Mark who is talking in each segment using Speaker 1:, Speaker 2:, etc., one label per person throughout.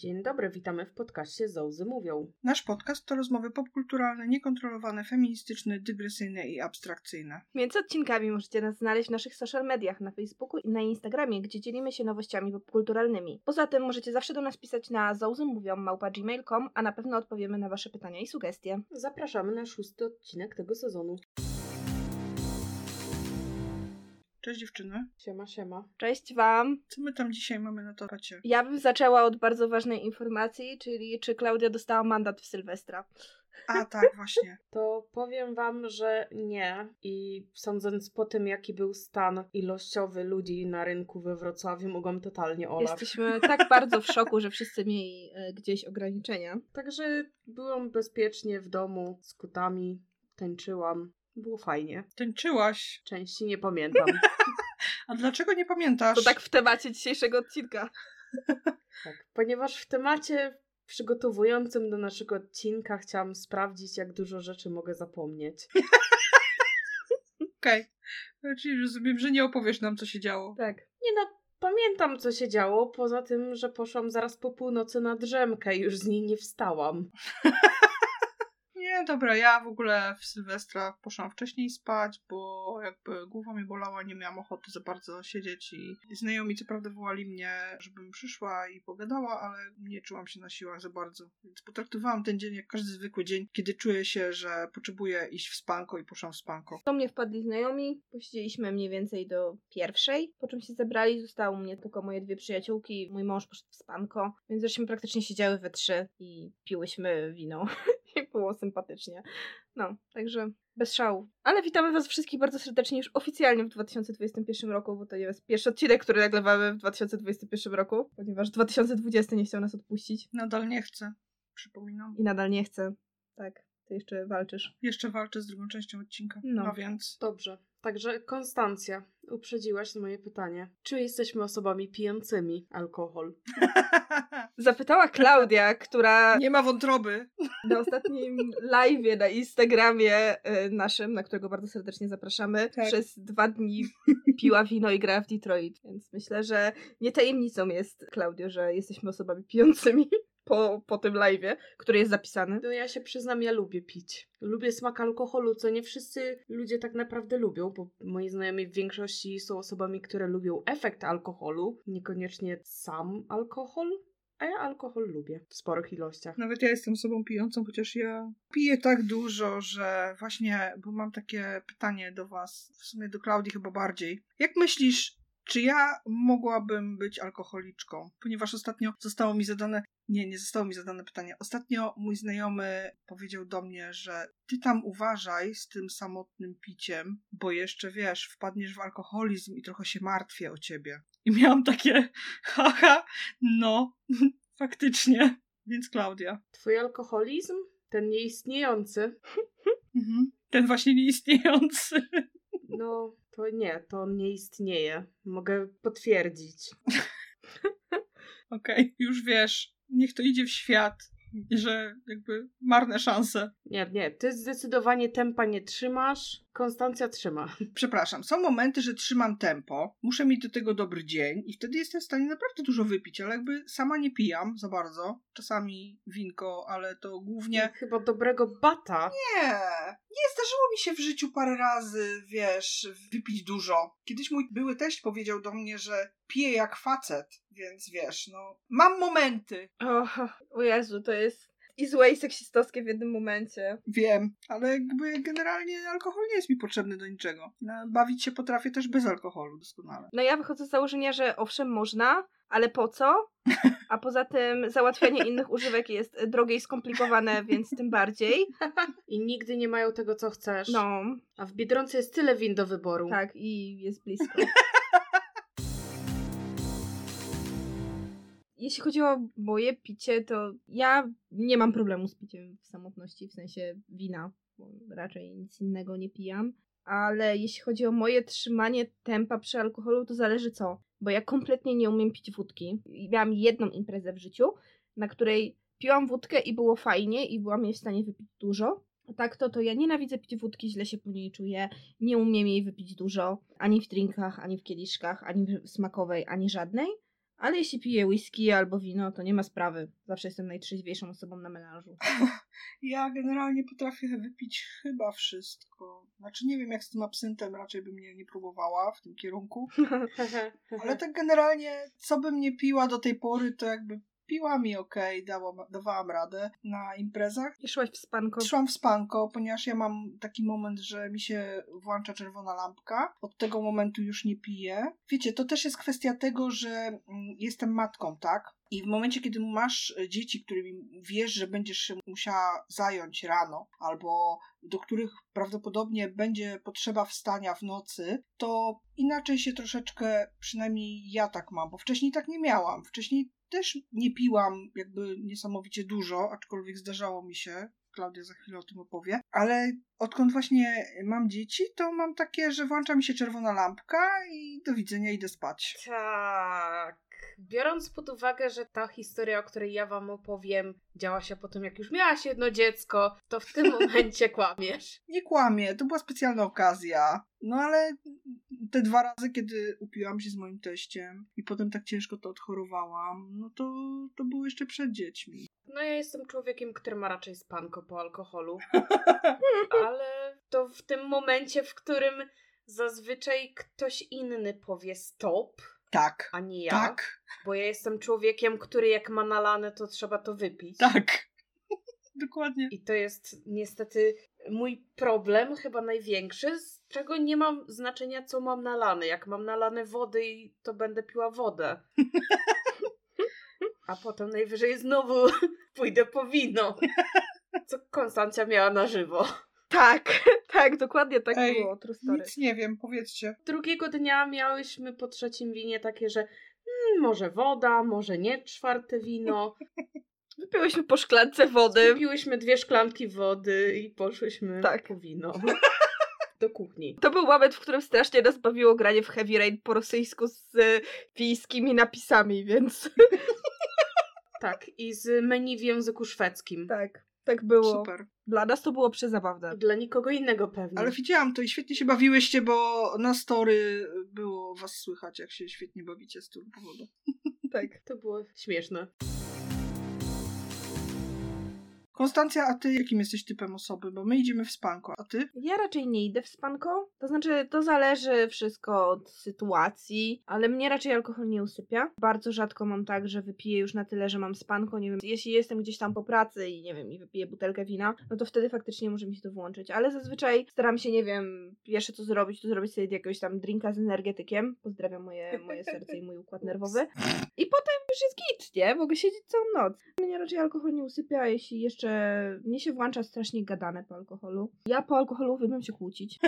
Speaker 1: Dzień dobry, witamy w podcaście Zołzy Mówią.
Speaker 2: Nasz podcast to rozmowy popkulturalne, niekontrolowane, feministyczne, dygresyjne i abstrakcyjne.
Speaker 3: Między odcinkami możecie nas znaleźć w naszych social mediach na Facebooku i na Instagramie, gdzie dzielimy się nowościami popkulturalnymi. Poza tym możecie zawsze do nas pisać na zołzymówią.gmail.com, a na pewno odpowiemy na wasze pytania i sugestie.
Speaker 1: Zapraszamy na szósty odcinek tego sezonu.
Speaker 2: Cześć dziewczyny.
Speaker 1: Siema, siema.
Speaker 3: Cześć wam!
Speaker 2: Co my tam dzisiaj mamy na topacie?
Speaker 3: Ja bym zaczęła od bardzo ważnej informacji, czyli czy Klaudia dostała mandat w Sylwestra.
Speaker 2: A tak, właśnie.
Speaker 1: To powiem wam, że nie. I sądząc po tym, jaki był stan ilościowy ludzi na rynku we Wrocławiu, mogłam totalnie olać.
Speaker 3: Jesteśmy tak bardzo w szoku, że wszyscy mieli e, gdzieś ograniczenia.
Speaker 1: Także byłam bezpiecznie w domu z kutami, tańczyłam. Było fajnie.
Speaker 2: Tańczyłaś.
Speaker 1: Części nie pamiętam.
Speaker 2: A dlaczego nie pamiętasz?
Speaker 3: To tak w temacie dzisiejszego odcinka.
Speaker 1: tak, ponieważ w temacie przygotowującym do naszego odcinka chciałam sprawdzić, jak dużo rzeczy mogę zapomnieć.
Speaker 2: Okej. Okay. Czyli rozumiem, że nie opowiesz nam, co się działo.
Speaker 3: Tak.
Speaker 1: Nie no, pamiętam, co się działo, poza tym, że poszłam zaraz po północy na drzemkę i już z niej nie wstałam.
Speaker 2: Nie, dobra, ja w ogóle w Sylwestra poszłam wcześniej spać, bo jakby głowa mi bolała, nie miałam ochoty za bardzo siedzieć i znajomi co prawda wołali mnie, żebym przyszła i pogadała, ale nie czułam się na siłach za bardzo. Więc potraktowałam ten dzień jak każdy zwykły dzień, kiedy czuję się, że potrzebuję iść w spanko i poszłam w spanko.
Speaker 3: Do mnie wpadli znajomi, posiedzieliśmy mniej więcej do pierwszej, po czym się zebrali, zostało mnie tylko moje dwie przyjaciółki, mój mąż poszedł w spanko, więc żeśmy praktycznie siedziały we trzy i piłyśmy wino. Było sympatycznie. No, także bez szału. Ale witamy Was wszystkich bardzo serdecznie już oficjalnie w 2021 roku, bo to jest pierwszy odcinek, który nagrywamy w 2021 roku, ponieważ 2020 nie chciał nas odpuścić.
Speaker 2: Nadal nie chcę, przypominam.
Speaker 3: I nadal nie chcę. Tak, ty jeszcze walczysz.
Speaker 2: Jeszcze walczę z drugą częścią odcinka.
Speaker 3: No,
Speaker 2: no więc.
Speaker 1: Dobrze. Także Konstancja, uprzedziłaś moje pytanie. Czy jesteśmy osobami pijącymi alkohol?
Speaker 3: Zapytała Klaudia, która.
Speaker 2: Nie ma wątroby.
Speaker 3: Na ostatnim live na Instagramie naszym, na którego bardzo serdecznie zapraszamy, tak. przez dwa dni piła wino i grała w Detroit. Więc myślę, że nie tajemnicą jest, Klaudio, że jesteśmy osobami pijącymi po, po tym live'ie, który jest zapisany.
Speaker 1: No ja się przyznam, ja lubię pić. Lubię smak alkoholu, co nie wszyscy ludzie tak naprawdę lubią, bo moi znajomi w większości są osobami, które lubią efekt alkoholu, niekoniecznie sam alkohol. A ja alkohol lubię w sporych ilościach.
Speaker 2: Nawet ja jestem osobą pijącą, chociaż ja piję tak dużo, że właśnie, bo mam takie pytanie do Was, w sumie do Klaudii chyba bardziej. Jak myślisz, czy ja mogłabym być alkoholiczką? Ponieważ ostatnio zostało mi zadane, nie, nie zostało mi zadane pytanie. Ostatnio mój znajomy powiedział do mnie, że ty tam uważaj z tym samotnym piciem, bo jeszcze wiesz, wpadniesz w alkoholizm i trochę się martwię o ciebie. I miałam takie, haha, no, faktycznie. Więc Klaudia.
Speaker 1: Twój alkoholizm? Ten nieistniejący?
Speaker 2: Mhm. Ten właśnie nieistniejący.
Speaker 1: No, nie, to on nie istnieje. Mogę potwierdzić.
Speaker 2: Okej, okay, już wiesz, niech to idzie w świat że jakby marne szanse.
Speaker 1: Nie, nie, ty zdecydowanie tempa nie trzymasz, Konstancja trzyma.
Speaker 2: Przepraszam, są momenty, że trzymam tempo, muszę mieć do tego dobry dzień i wtedy jestem w stanie naprawdę dużo wypić, ale jakby sama nie pijam za bardzo. Czasami winko, ale to głównie...
Speaker 1: Chyba dobrego bata.
Speaker 2: Nie, nie zdarzyło mi się w życiu parę razy, wiesz, wypić dużo. Kiedyś mój były teść powiedział do mnie, że piję jak facet, więc wiesz, no, mam momenty.
Speaker 3: O, o Jezu, to jest i złe i seksistowskie w jednym momencie.
Speaker 2: Wiem, ale jakby generalnie alkohol nie jest mi potrzebny do niczego. Bawić się potrafię też bez alkoholu doskonale.
Speaker 3: No ja wychodzę z założenia, że owszem można, ale po co? A poza tym załatwianie innych używek jest drogie i skomplikowane, więc tym bardziej.
Speaker 1: I nigdy nie mają tego, co chcesz.
Speaker 3: No.
Speaker 1: A w Biedronce jest tyle win do wyboru.
Speaker 3: Tak, i jest blisko. Jeśli chodzi o moje picie, to ja nie mam problemu z piciem w samotności, w sensie wina, bo raczej nic innego nie pijam. Ale jeśli chodzi o moje trzymanie tempa przy alkoholu, to zależy co. Bo ja kompletnie nie umiem pić wódki. Miałam jedną imprezę w życiu, na której piłam wódkę i było fajnie i byłam jej w stanie wypić dużo. Tak to, to ja nienawidzę pić wódki, źle się po niej czuję, nie umiem jej wypić dużo, ani w drinkach, ani w kieliszkach, ani w smakowej, ani żadnej Ale jeśli piję whisky albo wino, to nie ma sprawy. Zawsze jestem najtrzeźwiejszą osobą na melanżu.
Speaker 2: Ja generalnie potrafię wypić chyba wszystko. Znaczy nie wiem jak z tym absyntem, raczej bym nie, nie próbowała w tym kierunku. Ale tak generalnie, co bym nie piła do tej pory, to jakby piła mi okej, okay, dawałam radę na imprezach.
Speaker 3: I szłaś w spanko?
Speaker 2: Szłam w spanko, ponieważ ja mam taki moment, że mi się włącza czerwona lampka. Od tego momentu już nie piję. Wiecie, to też jest kwestia tego, że mm, jestem matką, tak? I w momencie, kiedy masz dzieci, którymi wiesz, że będziesz się musiała zająć rano, albo do których prawdopodobnie będzie potrzeba wstania w nocy, to inaczej się troszeczkę, przynajmniej ja tak mam, bo wcześniej tak nie miałam. Wcześniej też nie piłam jakby niesamowicie dużo, aczkolwiek zdarzało mi się. Klaudia za chwilę o tym opowie. Ale odkąd właśnie mam dzieci, to mam takie, że włącza mi się czerwona lampka i do widzenia idę spać.
Speaker 1: Tak. Biorąc pod uwagę, że ta historia, o której ja wam opowiem, działa się po tym, jak już miałaś jedno dziecko, to w tym momencie kłamiesz.
Speaker 2: Nie kłamię, to była specjalna okazja. No ale te dwa razy, kiedy upiłam się z moim teściem i potem tak ciężko to odchorowałam, no to, to było jeszcze przed dziećmi.
Speaker 1: No ja jestem człowiekiem, który ma raczej spanko po alkoholu. ale to w tym momencie, w którym zazwyczaj ktoś inny powie stop,
Speaker 2: tak.
Speaker 1: A nie ja.
Speaker 2: Tak.
Speaker 1: Bo ja jestem człowiekiem, który jak ma nalane, to trzeba to wypić.
Speaker 2: Tak. Dokładnie.
Speaker 1: I to jest niestety mój problem, chyba największy, z czego nie mam znaczenia, co mam nalane. Jak mam nalane wody, to będę piła wodę. A potem najwyżej znowu pójdę po wino. Co Konstancja miała na żywo.
Speaker 3: Tak, tak, dokładnie tak Ej, było. True story.
Speaker 2: Nic nie wiem, powiedzcie.
Speaker 1: Drugiego dnia miałyśmy po trzecim winie takie, że hmm, może woda, może nie czwarte wino.
Speaker 3: Wypiłyśmy po szklance wody.
Speaker 1: Wypiłyśmy dwie szklanki wody i poszłyśmy tak. po wino. Do kuchni.
Speaker 3: To był moment, w którym strasznie nas bawiło granie w Heavy Rain po rosyjsku z wiejskimi napisami, więc...
Speaker 1: Tak, i z menu w języku szwedzkim.
Speaker 3: Tak, tak było.
Speaker 2: Super.
Speaker 3: Dla nas to było przezabawne.
Speaker 1: Dla nikogo innego pewnie.
Speaker 2: Ale widziałam to i świetnie się bawiłyście, bo na story było was słychać, jak się świetnie bawicie z tego powodu.
Speaker 1: tak, to było śmieszne.
Speaker 2: Konstancja, a ty jakim jesteś typem osoby? Bo my idziemy w spanko, a ty?
Speaker 3: Ja raczej nie idę w spanko. To znaczy, to zależy wszystko od sytuacji, ale mnie raczej alkohol nie usypia. Bardzo rzadko mam tak, że wypiję już na tyle, że mam spanko. Nie wiem, jeśli jestem gdzieś tam po pracy i nie wiem, i wypiję butelkę wina, no to wtedy faktycznie może mi się to włączyć. Ale zazwyczaj staram się, nie wiem, pierwsze co zrobić, to zrobić sobie jakiegoś tam drinka z energetykiem. Pozdrawiam moje, moje serce i mój układ nerwowy. I potem już jest git, nie? Mogę siedzieć całą noc. Mnie raczej alkohol nie usypia, jeśli jeszcze że mnie się włącza strasznie gadane po alkoholu. Ja po alkoholu uwielbiam się kłócić.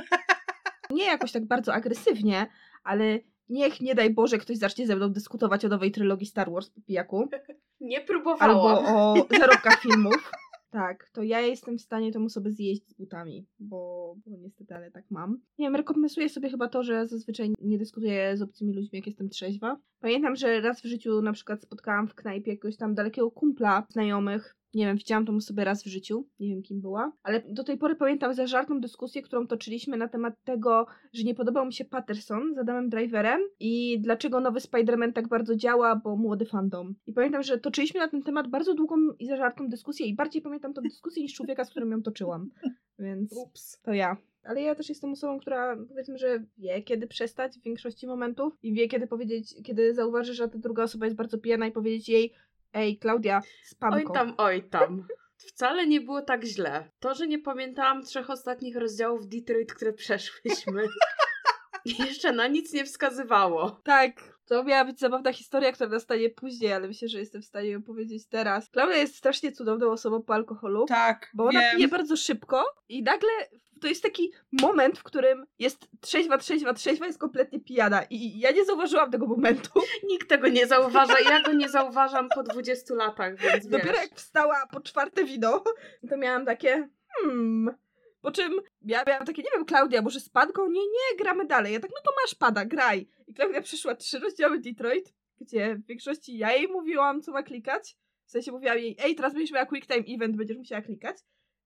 Speaker 3: Nie jakoś tak bardzo agresywnie, ale niech nie daj Boże ktoś zacznie ze mną dyskutować o nowej trylogii Star Wars po pijaku.
Speaker 1: Nie próbowałam.
Speaker 3: Albo o zarobkach filmów. Tak, to ja jestem w stanie tą osobę zjeść z butami, bo, bo niestety, ale tak mam. Nie wiem, rekompensuję sobie chyba to, że zazwyczaj nie dyskutuję z obcymi ludźmi, jak jestem trzeźwa. Pamiętam, że raz w życiu na przykład spotkałam w knajpie jakiegoś tam dalekiego kumpla znajomych, nie wiem, widziałam tą osobę raz w życiu, nie wiem kim była, ale do tej pory pamiętam zażartą dyskusję, którą toczyliśmy na temat tego, że nie podobał mi się Patterson z Adamem Driverem i dlaczego nowy Spider-Man tak bardzo działa, bo młody fandom. I pamiętam, że toczyliśmy na ten temat bardzo długą i zażartą dyskusję i bardziej pamiętam tę dyskusję niż człowieka, z którym ją toczyłam. Więc Ups. to ja. Ale ja też jestem osobą, która powiedzmy, że wie, kiedy przestać w większości momentów i wie, kiedy powiedzieć, kiedy zauważy, że ta druga osoba jest bardzo pijana i powiedzieć jej, Ej, Klaudia, spanko.
Speaker 1: Oj tam, oj tam. Wcale nie było tak źle. To, że nie pamiętałam trzech ostatnich rozdziałów Detroit, które przeszłyśmy, jeszcze na nic nie wskazywało.
Speaker 3: Tak, to miała być zabawna historia, która nastanie później, ale myślę, że jestem w stanie ją powiedzieć teraz. Klaudia jest strasznie cudowną osobą po alkoholu.
Speaker 2: Tak.
Speaker 3: Bo ona pije bardzo szybko i nagle to jest taki moment, w którym jest trzeźwa, trzeźwa, trzeźwa, jest kompletnie pijana. I ja nie zauważyłam tego momentu.
Speaker 1: Nikt tego nie zauważa. Ja go nie zauważam po 20 latach, więc
Speaker 3: Dopiero
Speaker 1: wiesz.
Speaker 3: jak wstała po czwarte wino, to miałam takie hmm... Po czym ja miałam takie, nie wiem, Klaudia, może spadką? Nie, nie, gramy dalej. Ja tak, no to masz pada, graj. I Klaudia przyszła trzy rozdziały Detroit, gdzie w większości ja jej mówiłam, co ma klikać. W sensie mówiłam jej, ej, teraz będziesz miała quick time event, będziesz musiała klikać.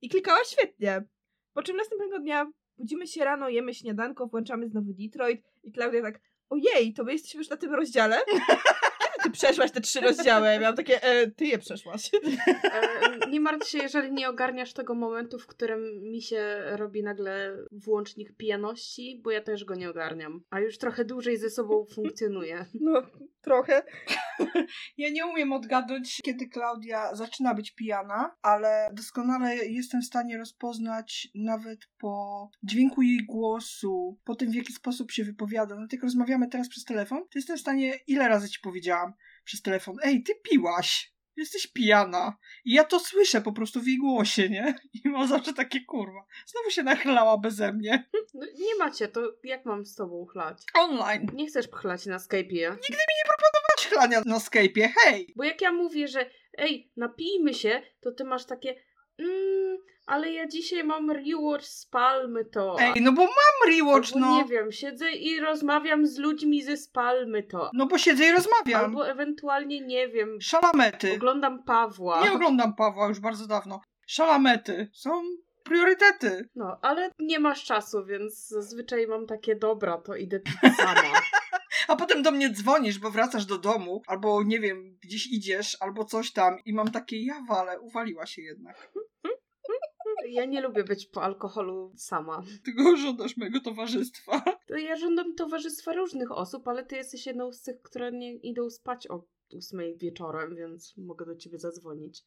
Speaker 3: I klikała świetnie. Po czym następnego dnia budzimy się rano, jemy śniadanko, włączamy znowu Detroit i Klaudia tak, ojej, to my jesteśmy już na tym rozdziale? Przeszłaś te trzy rozdziały. Ja miałam takie, e, ty je przeszłaś.
Speaker 1: E, nie martw się, jeżeli nie ogarniasz tego momentu, w którym mi się robi nagle włącznik pijaności, bo ja też go nie ogarniam. A już trochę dłużej ze sobą funkcjonuje.
Speaker 3: No, trochę.
Speaker 2: Ja nie umiem odgadnąć, kiedy Klaudia zaczyna być pijana, ale doskonale jestem w stanie rozpoznać nawet po dźwięku jej głosu, po tym, w jaki sposób się wypowiada. No, jak rozmawiamy teraz przez telefon, to jestem w stanie, ile razy ci powiedziałam przez telefon, ej, ty piłaś. Jesteś pijana. I ja to słyszę po prostu w jej głosie, nie? I mam zawsze takie kurwa. Znowu się nachlała beze mnie.
Speaker 1: No, nie macie, to jak mam z tobą chlać?
Speaker 2: Online.
Speaker 1: Nie chcesz chlać na Skype'ie?
Speaker 2: Masz chlania na Skype'ie, hej!
Speaker 1: Bo jak ja mówię, że ej, napijmy się, to ty masz takie mm, ale ja dzisiaj mam rewatch z Palmy to.
Speaker 2: Ej, no bo mam rewatch,
Speaker 1: Albo
Speaker 2: no.
Speaker 1: Nie wiem, siedzę i rozmawiam z ludźmi ze Spalmy to.
Speaker 2: No bo siedzę i rozmawiam.
Speaker 1: Albo ewentualnie, nie wiem,
Speaker 2: Szalamety.
Speaker 1: oglądam Pawła.
Speaker 2: Nie oglądam Pawła już bardzo dawno. Szalamety. Są priorytety.
Speaker 1: No, ale nie masz czasu, więc zazwyczaj mam takie dobra, to idę sama.
Speaker 2: A potem do mnie dzwonisz, bo wracasz do domu, albo nie wiem, gdzieś idziesz, albo coś tam i mam takie, ja wale, uwaliła się jednak.
Speaker 1: Ja nie lubię być po alkoholu sama.
Speaker 2: Ty go żądasz mojego towarzystwa.
Speaker 1: To ja żądam towarzystwa różnych osób, ale ty jesteś jedną z tych, które nie idą spać o ósmej wieczorem, więc mogę do ciebie zadzwonić.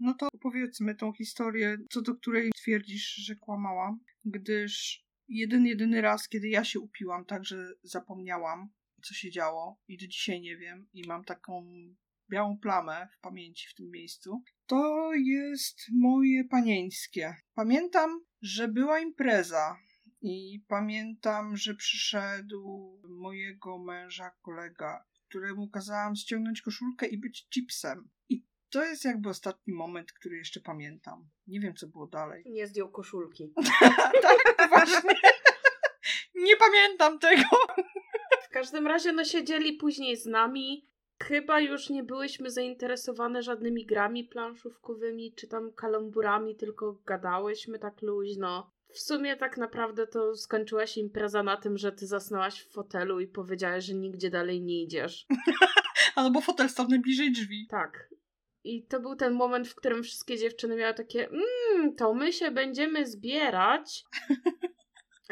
Speaker 2: No to opowiedzmy tą historię, co do której twierdzisz, że kłamałam, gdyż jeden, jedyny raz, kiedy ja się upiłam, tak, że zapomniałam, co się działo i do dzisiaj nie wiem i mam taką białą plamę w pamięci w tym miejscu, to jest moje panieńskie. Pamiętam, że była impreza i pamiętam, że przyszedł mojego męża kolega, któremu kazałam ściągnąć koszulkę i być chipsem. I to jest jakby ostatni moment, który jeszcze pamiętam. Nie wiem, co było dalej.
Speaker 1: Nie zdjął koszulki.
Speaker 2: tak, właśnie. Nie pamiętam tego.
Speaker 1: W każdym razie, no siedzieli później z nami. Chyba już nie byłyśmy zainteresowane żadnymi grami planszówkowymi, czy tam kalamburami, tylko gadałyśmy tak luźno. W sumie tak naprawdę to skończyła się impreza na tym, że ty zasnęłaś w fotelu i powiedziałaś, że nigdzie dalej nie idziesz.
Speaker 2: Albo fotel stał najbliżej drzwi.
Speaker 1: Tak. I to był ten moment, w którym wszystkie dziewczyny miały takie, mmm, to my się będziemy zbierać.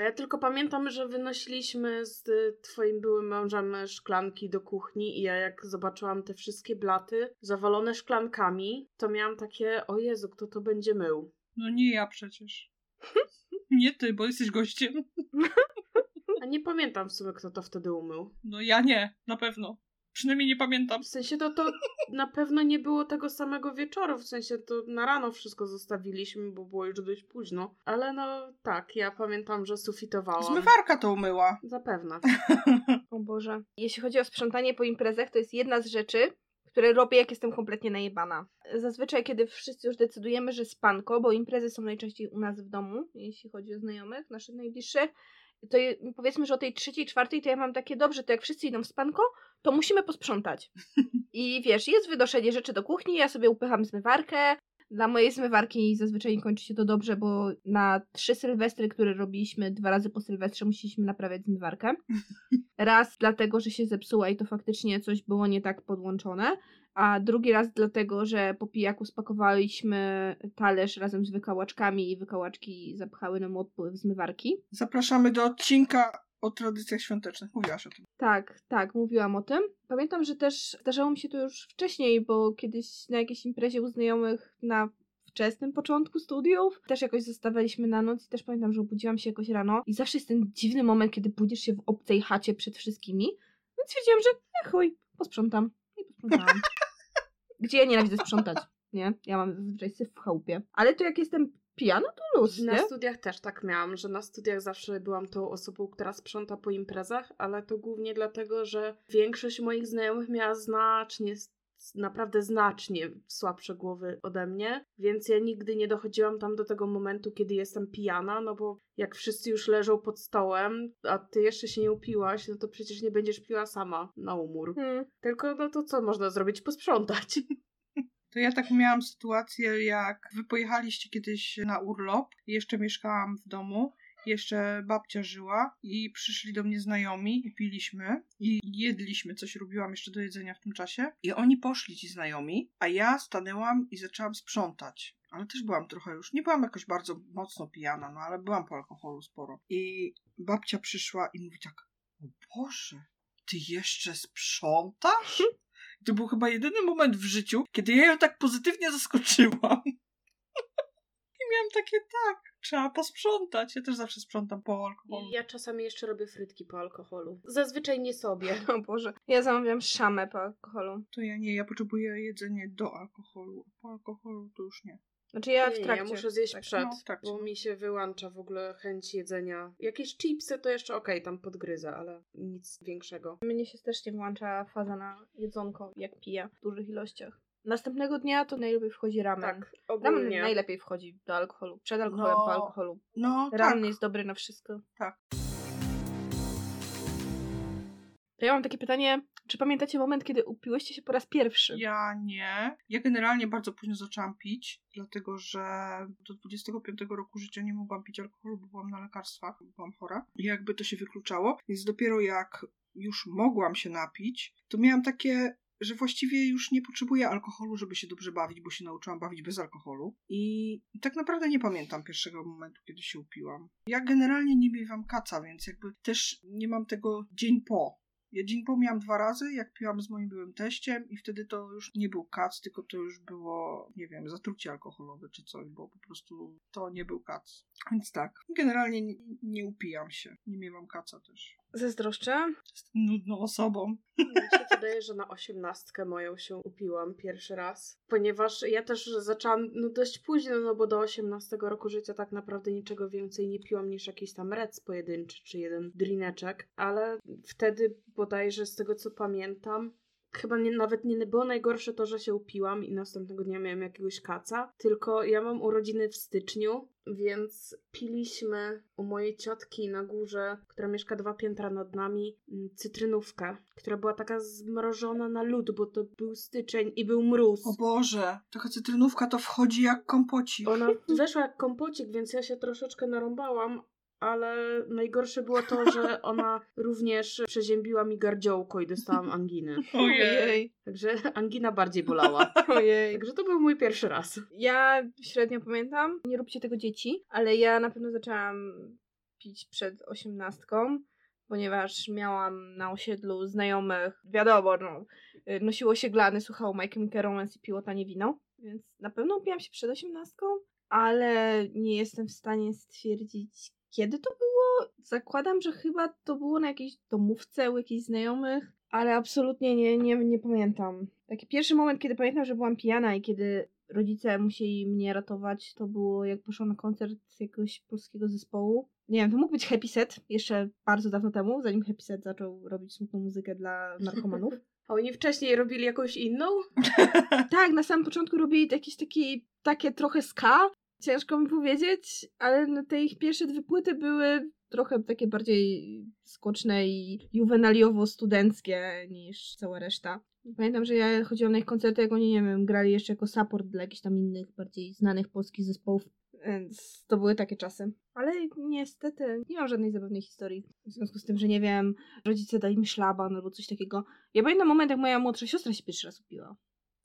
Speaker 1: A ja tylko pamiętam, że wynosiliśmy z twoim byłym mężem szklanki do kuchni i ja jak zobaczyłam te wszystkie blaty zawalone szklankami, to miałam takie, o Jezu, kto to będzie mył?
Speaker 2: No nie ja przecież. Nie ty, bo jesteś gościem.
Speaker 1: A nie pamiętam w sumie, kto to wtedy umył.
Speaker 2: No ja nie, na pewno. Przynajmniej nie pamiętam.
Speaker 1: W sensie to, to na pewno nie było tego samego wieczoru, w sensie to na rano wszystko zostawiliśmy, bo było już dość późno. Ale no tak, ja pamiętam, że sufitowałam.
Speaker 2: Zmywarka to umyła.
Speaker 1: Zapewne.
Speaker 3: O Boże. Jeśli chodzi o sprzątanie po imprezach, to jest jedna z rzeczy, które robię, jak jestem kompletnie najebana. Zazwyczaj, kiedy wszyscy już decydujemy, że spanko, bo imprezy są najczęściej u nas w domu, jeśli chodzi o znajomych, naszych najbliższych, to powiedzmy, że o tej trzeciej, czwartej to ja mam takie, dobrze, to jak wszyscy idą w spanko, to musimy posprzątać. I wiesz, jest wynoszenie rzeczy do kuchni, ja sobie upycham zmywarkę. Dla mojej zmywarki zazwyczaj kończy się to dobrze, bo na trzy sylwestry, które robiliśmy dwa razy po sylwestrze, musieliśmy naprawiać zmywarkę. Raz dlatego, że się zepsuła i to faktycznie coś było nie tak podłączone, a drugi raz dlatego, że po pijaku spakowaliśmy talerz razem z wykałaczkami i wykałaczki zapchały nam odpływ zmywarki.
Speaker 2: Zapraszamy do odcinka o tradycjach świątecznych. Mówiłaś o tym.
Speaker 3: Tak, tak, mówiłam o tym. Pamiętam, że też zdarzało mi się to już wcześniej, bo kiedyś na jakiejś imprezie u znajomych na wczesnym początku studiów też jakoś zostawaliśmy na noc i też pamiętam, że obudziłam się jakoś rano i zawsze jest ten dziwny moment, kiedy budzisz się w obcej chacie przed wszystkimi, więc stwierdziłam, że e, chuj, posprzątam. I posprzątałam. Gdzie ja nienawidzę sprzątać, nie? Ja mam zazwyczaj syf w chałupie. Ale to jak jestem pijana, to luz,
Speaker 1: Na
Speaker 3: nie?
Speaker 1: studiach też tak miałam, że na studiach zawsze byłam tą osobą, która sprząta po imprezach, ale to głównie dlatego, że większość moich znajomych miała znacznie, naprawdę znacznie słabsze głowy ode mnie, więc ja nigdy nie dochodziłam tam do tego momentu, kiedy jestem pijana, no bo jak wszyscy już leżą pod stołem, a ty jeszcze się nie upiłaś, no to przecież nie będziesz piła sama na umór.
Speaker 3: Hmm.
Speaker 1: Tylko no to co można zrobić? Posprzątać.
Speaker 2: To ja tak miałam sytuację, jak wy pojechaliście kiedyś na urlop jeszcze mieszkałam w domu jeszcze babcia żyła i przyszli do mnie znajomi i piliśmy i jedliśmy, coś robiłam jeszcze do jedzenia w tym czasie. I oni poszli ci znajomi, a ja stanęłam i zaczęłam sprzątać. Ale też byłam trochę już, nie byłam jakoś bardzo mocno pijana, no ale byłam po alkoholu sporo. I babcia przyszła i mówi tak, o Boże, ty jeszcze sprzątasz? To był chyba jedyny moment w życiu, kiedy ja ją tak pozytywnie zaskoczyłam. I miałam takie, tak, trzeba posprzątać. Ja też zawsze sprzątam po alkoholu.
Speaker 1: Ja czasami jeszcze robię frytki po alkoholu. Zazwyczaj nie sobie.
Speaker 3: O Boże. Ja zamawiam szamę po alkoholu.
Speaker 2: To ja nie, ja potrzebuję jedzenie do alkoholu. Po alkoholu to już nie.
Speaker 3: Znaczy ja
Speaker 1: Nie,
Speaker 3: w trakcie.
Speaker 1: ja muszę zjeść
Speaker 3: tak.
Speaker 1: przed,
Speaker 2: no,
Speaker 1: bo
Speaker 2: no.
Speaker 1: mi się wyłącza w ogóle chęć jedzenia. Jakieś chipsy to jeszcze okej, tam podgryzę, ale nic większego.
Speaker 3: Mnie się też nie włącza faza na jedzonko, jak piję w dużych ilościach. Następnego dnia to najlepiej wchodzi ramen.
Speaker 1: Tak,
Speaker 3: Ramen
Speaker 1: ogólnie.
Speaker 3: najlepiej wchodzi do alkoholu. Przed alkoholem,
Speaker 2: No,
Speaker 3: po alkoholu.
Speaker 2: No,
Speaker 3: Ramen
Speaker 2: tak.
Speaker 3: jest dobry na wszystko.
Speaker 2: Tak.
Speaker 3: To ja mam takie pytanie, czy pamiętacie moment, kiedy upiłyście się po raz pierwszy?
Speaker 2: Ja nie. Ja generalnie bardzo późno zaczęłam pić, dlatego że do 25 roku życia nie mogłam pić alkoholu, bo byłam na lekarstwach, byłam chora. I jakby to się wykluczało. Więc dopiero jak już mogłam się napić, to miałam takie, że właściwie już nie potrzebuję alkoholu, żeby się dobrze bawić, bo się nauczyłam bawić bez alkoholu. I tak naprawdę nie pamiętam pierwszego momentu, kiedy się upiłam. Ja generalnie nie miewam kaca, więc jakby też nie mam tego dzień po. Ja miałam dwa razy, jak piłam z moim byłym teściem i wtedy to już nie był kac, tylko to już było, nie wiem, zatrucie alkoholowe czy coś, bo po prostu to nie był kac. Więc tak, generalnie nie, nie upijam się, nie miewam kaca też.
Speaker 3: Zazdroszczę.
Speaker 2: Jestem nudną osobą.
Speaker 1: Mi się wydaje, że na osiemnastkę moją się upiłam pierwszy raz, ponieważ ja też zaczęłam no dość późno, no bo do 18 roku życia tak naprawdę niczego więcej nie piłam niż jakiś tam rec pojedynczy czy jeden drineczek, ale wtedy bodajże z tego co pamiętam, chyba nie, nawet nie było najgorsze to, że się upiłam i następnego dnia miałam jakiegoś kaca, tylko ja mam urodziny w styczniu, więc piliśmy u mojej ciotki na górze, która mieszka dwa piętra nad nami, mm, cytrynówkę, która była taka zmrożona na lód, bo to był styczeń i był mróz.
Speaker 2: O Boże, taka cytrynówka to wchodzi jak kompocik.
Speaker 1: Ona weszła jak kompocik, więc ja się troszeczkę narąbałam, ale najgorsze było to, że ona również przeziębiła mi gardziołko i dostałam anginy.
Speaker 2: Ojej.
Speaker 1: Także angina bardziej bolała.
Speaker 3: Ojej.
Speaker 1: Także to był mój pierwszy raz.
Speaker 3: Ja średnio pamiętam, nie róbcie tego dzieci, ale ja na pewno zaczęłam pić przed osiemnastką, ponieważ miałam na osiedlu znajomych, wiadomo, no, nosiło się glany, słuchało My Chemical Romance i piło tanie wino, więc na pewno upiłam się przed osiemnastką, ale nie jestem w stanie stwierdzić, kiedy to było. Zakładam, że chyba to było na jakiejś domówce u jakichś znajomych, ale absolutnie nie, nie, nie pamiętam. Taki pierwszy moment, kiedy pamiętam, że byłam pijana i kiedy rodzice musieli mnie ratować, to było jak poszłam na koncert jakiegoś polskiego zespołu. Nie wiem, to mógł być Happy Set jeszcze bardzo dawno temu, zanim Happy Set zaczął robić smutną muzykę dla narkomanów.
Speaker 1: A oni wcześniej robili jakąś inną?
Speaker 3: tak, na samym początku robili jakieś taki, takie trochę ska, ciężko mi powiedzieć, ale te ich pierwsze dwie płyty były trochę takie bardziej skoczne i juwenaliowo-studenckie niż cała reszta. Pamiętam, że ja chodziłam na ich koncerty, jak oni, nie wiem, grali jeszcze jako support dla jakichś tam innych, bardziej znanych polskich zespołów, więc to były takie czasy. Ale niestety nie mam żadnej zabawnej historii. W związku z tym, że nie wiem, rodzice dali mi szlaban albo coś takiego. Ja pamiętam moment, jak moja młodsza siostra się pierwszy raz upiła.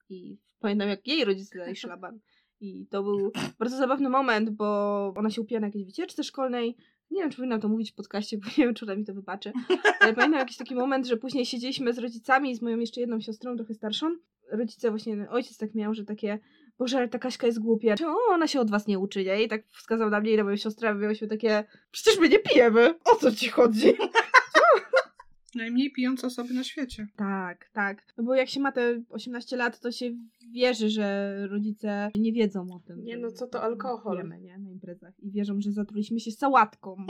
Speaker 3: I pamiętam, jak jej rodzice dali szlaban. I to był bardzo zabawny moment, bo ona się upiła na jakiejś wycieczce szkolnej. Nie wiem, czy powinnam to mówić w podcaście, bo nie wiem, czy ona mi to wybaczy. Ale pamiętam jakiś taki moment, że później siedzieliśmy z rodzicami i z moją jeszcze jedną siostrą, trochę starszą. Rodzice właśnie, ojciec tak miał, że takie Boże, ale ta Kaśka jest głupia. Czemu ona się od was nie uczy, nie? I tak wskazał na mnie i na moją siostrę, a takie Przecież my nie pijemy! O co ci chodzi?
Speaker 2: Najmniej pijące osoby na świecie.
Speaker 3: Tak, tak. No bo jak się ma te 18 lat, to się wierzy, że rodzice nie wiedzą o tym.
Speaker 1: Nie, no co to alkohol?
Speaker 3: Pijemy, nie? Na imprezach. I wierzą, że zatruliśmy się sałatką.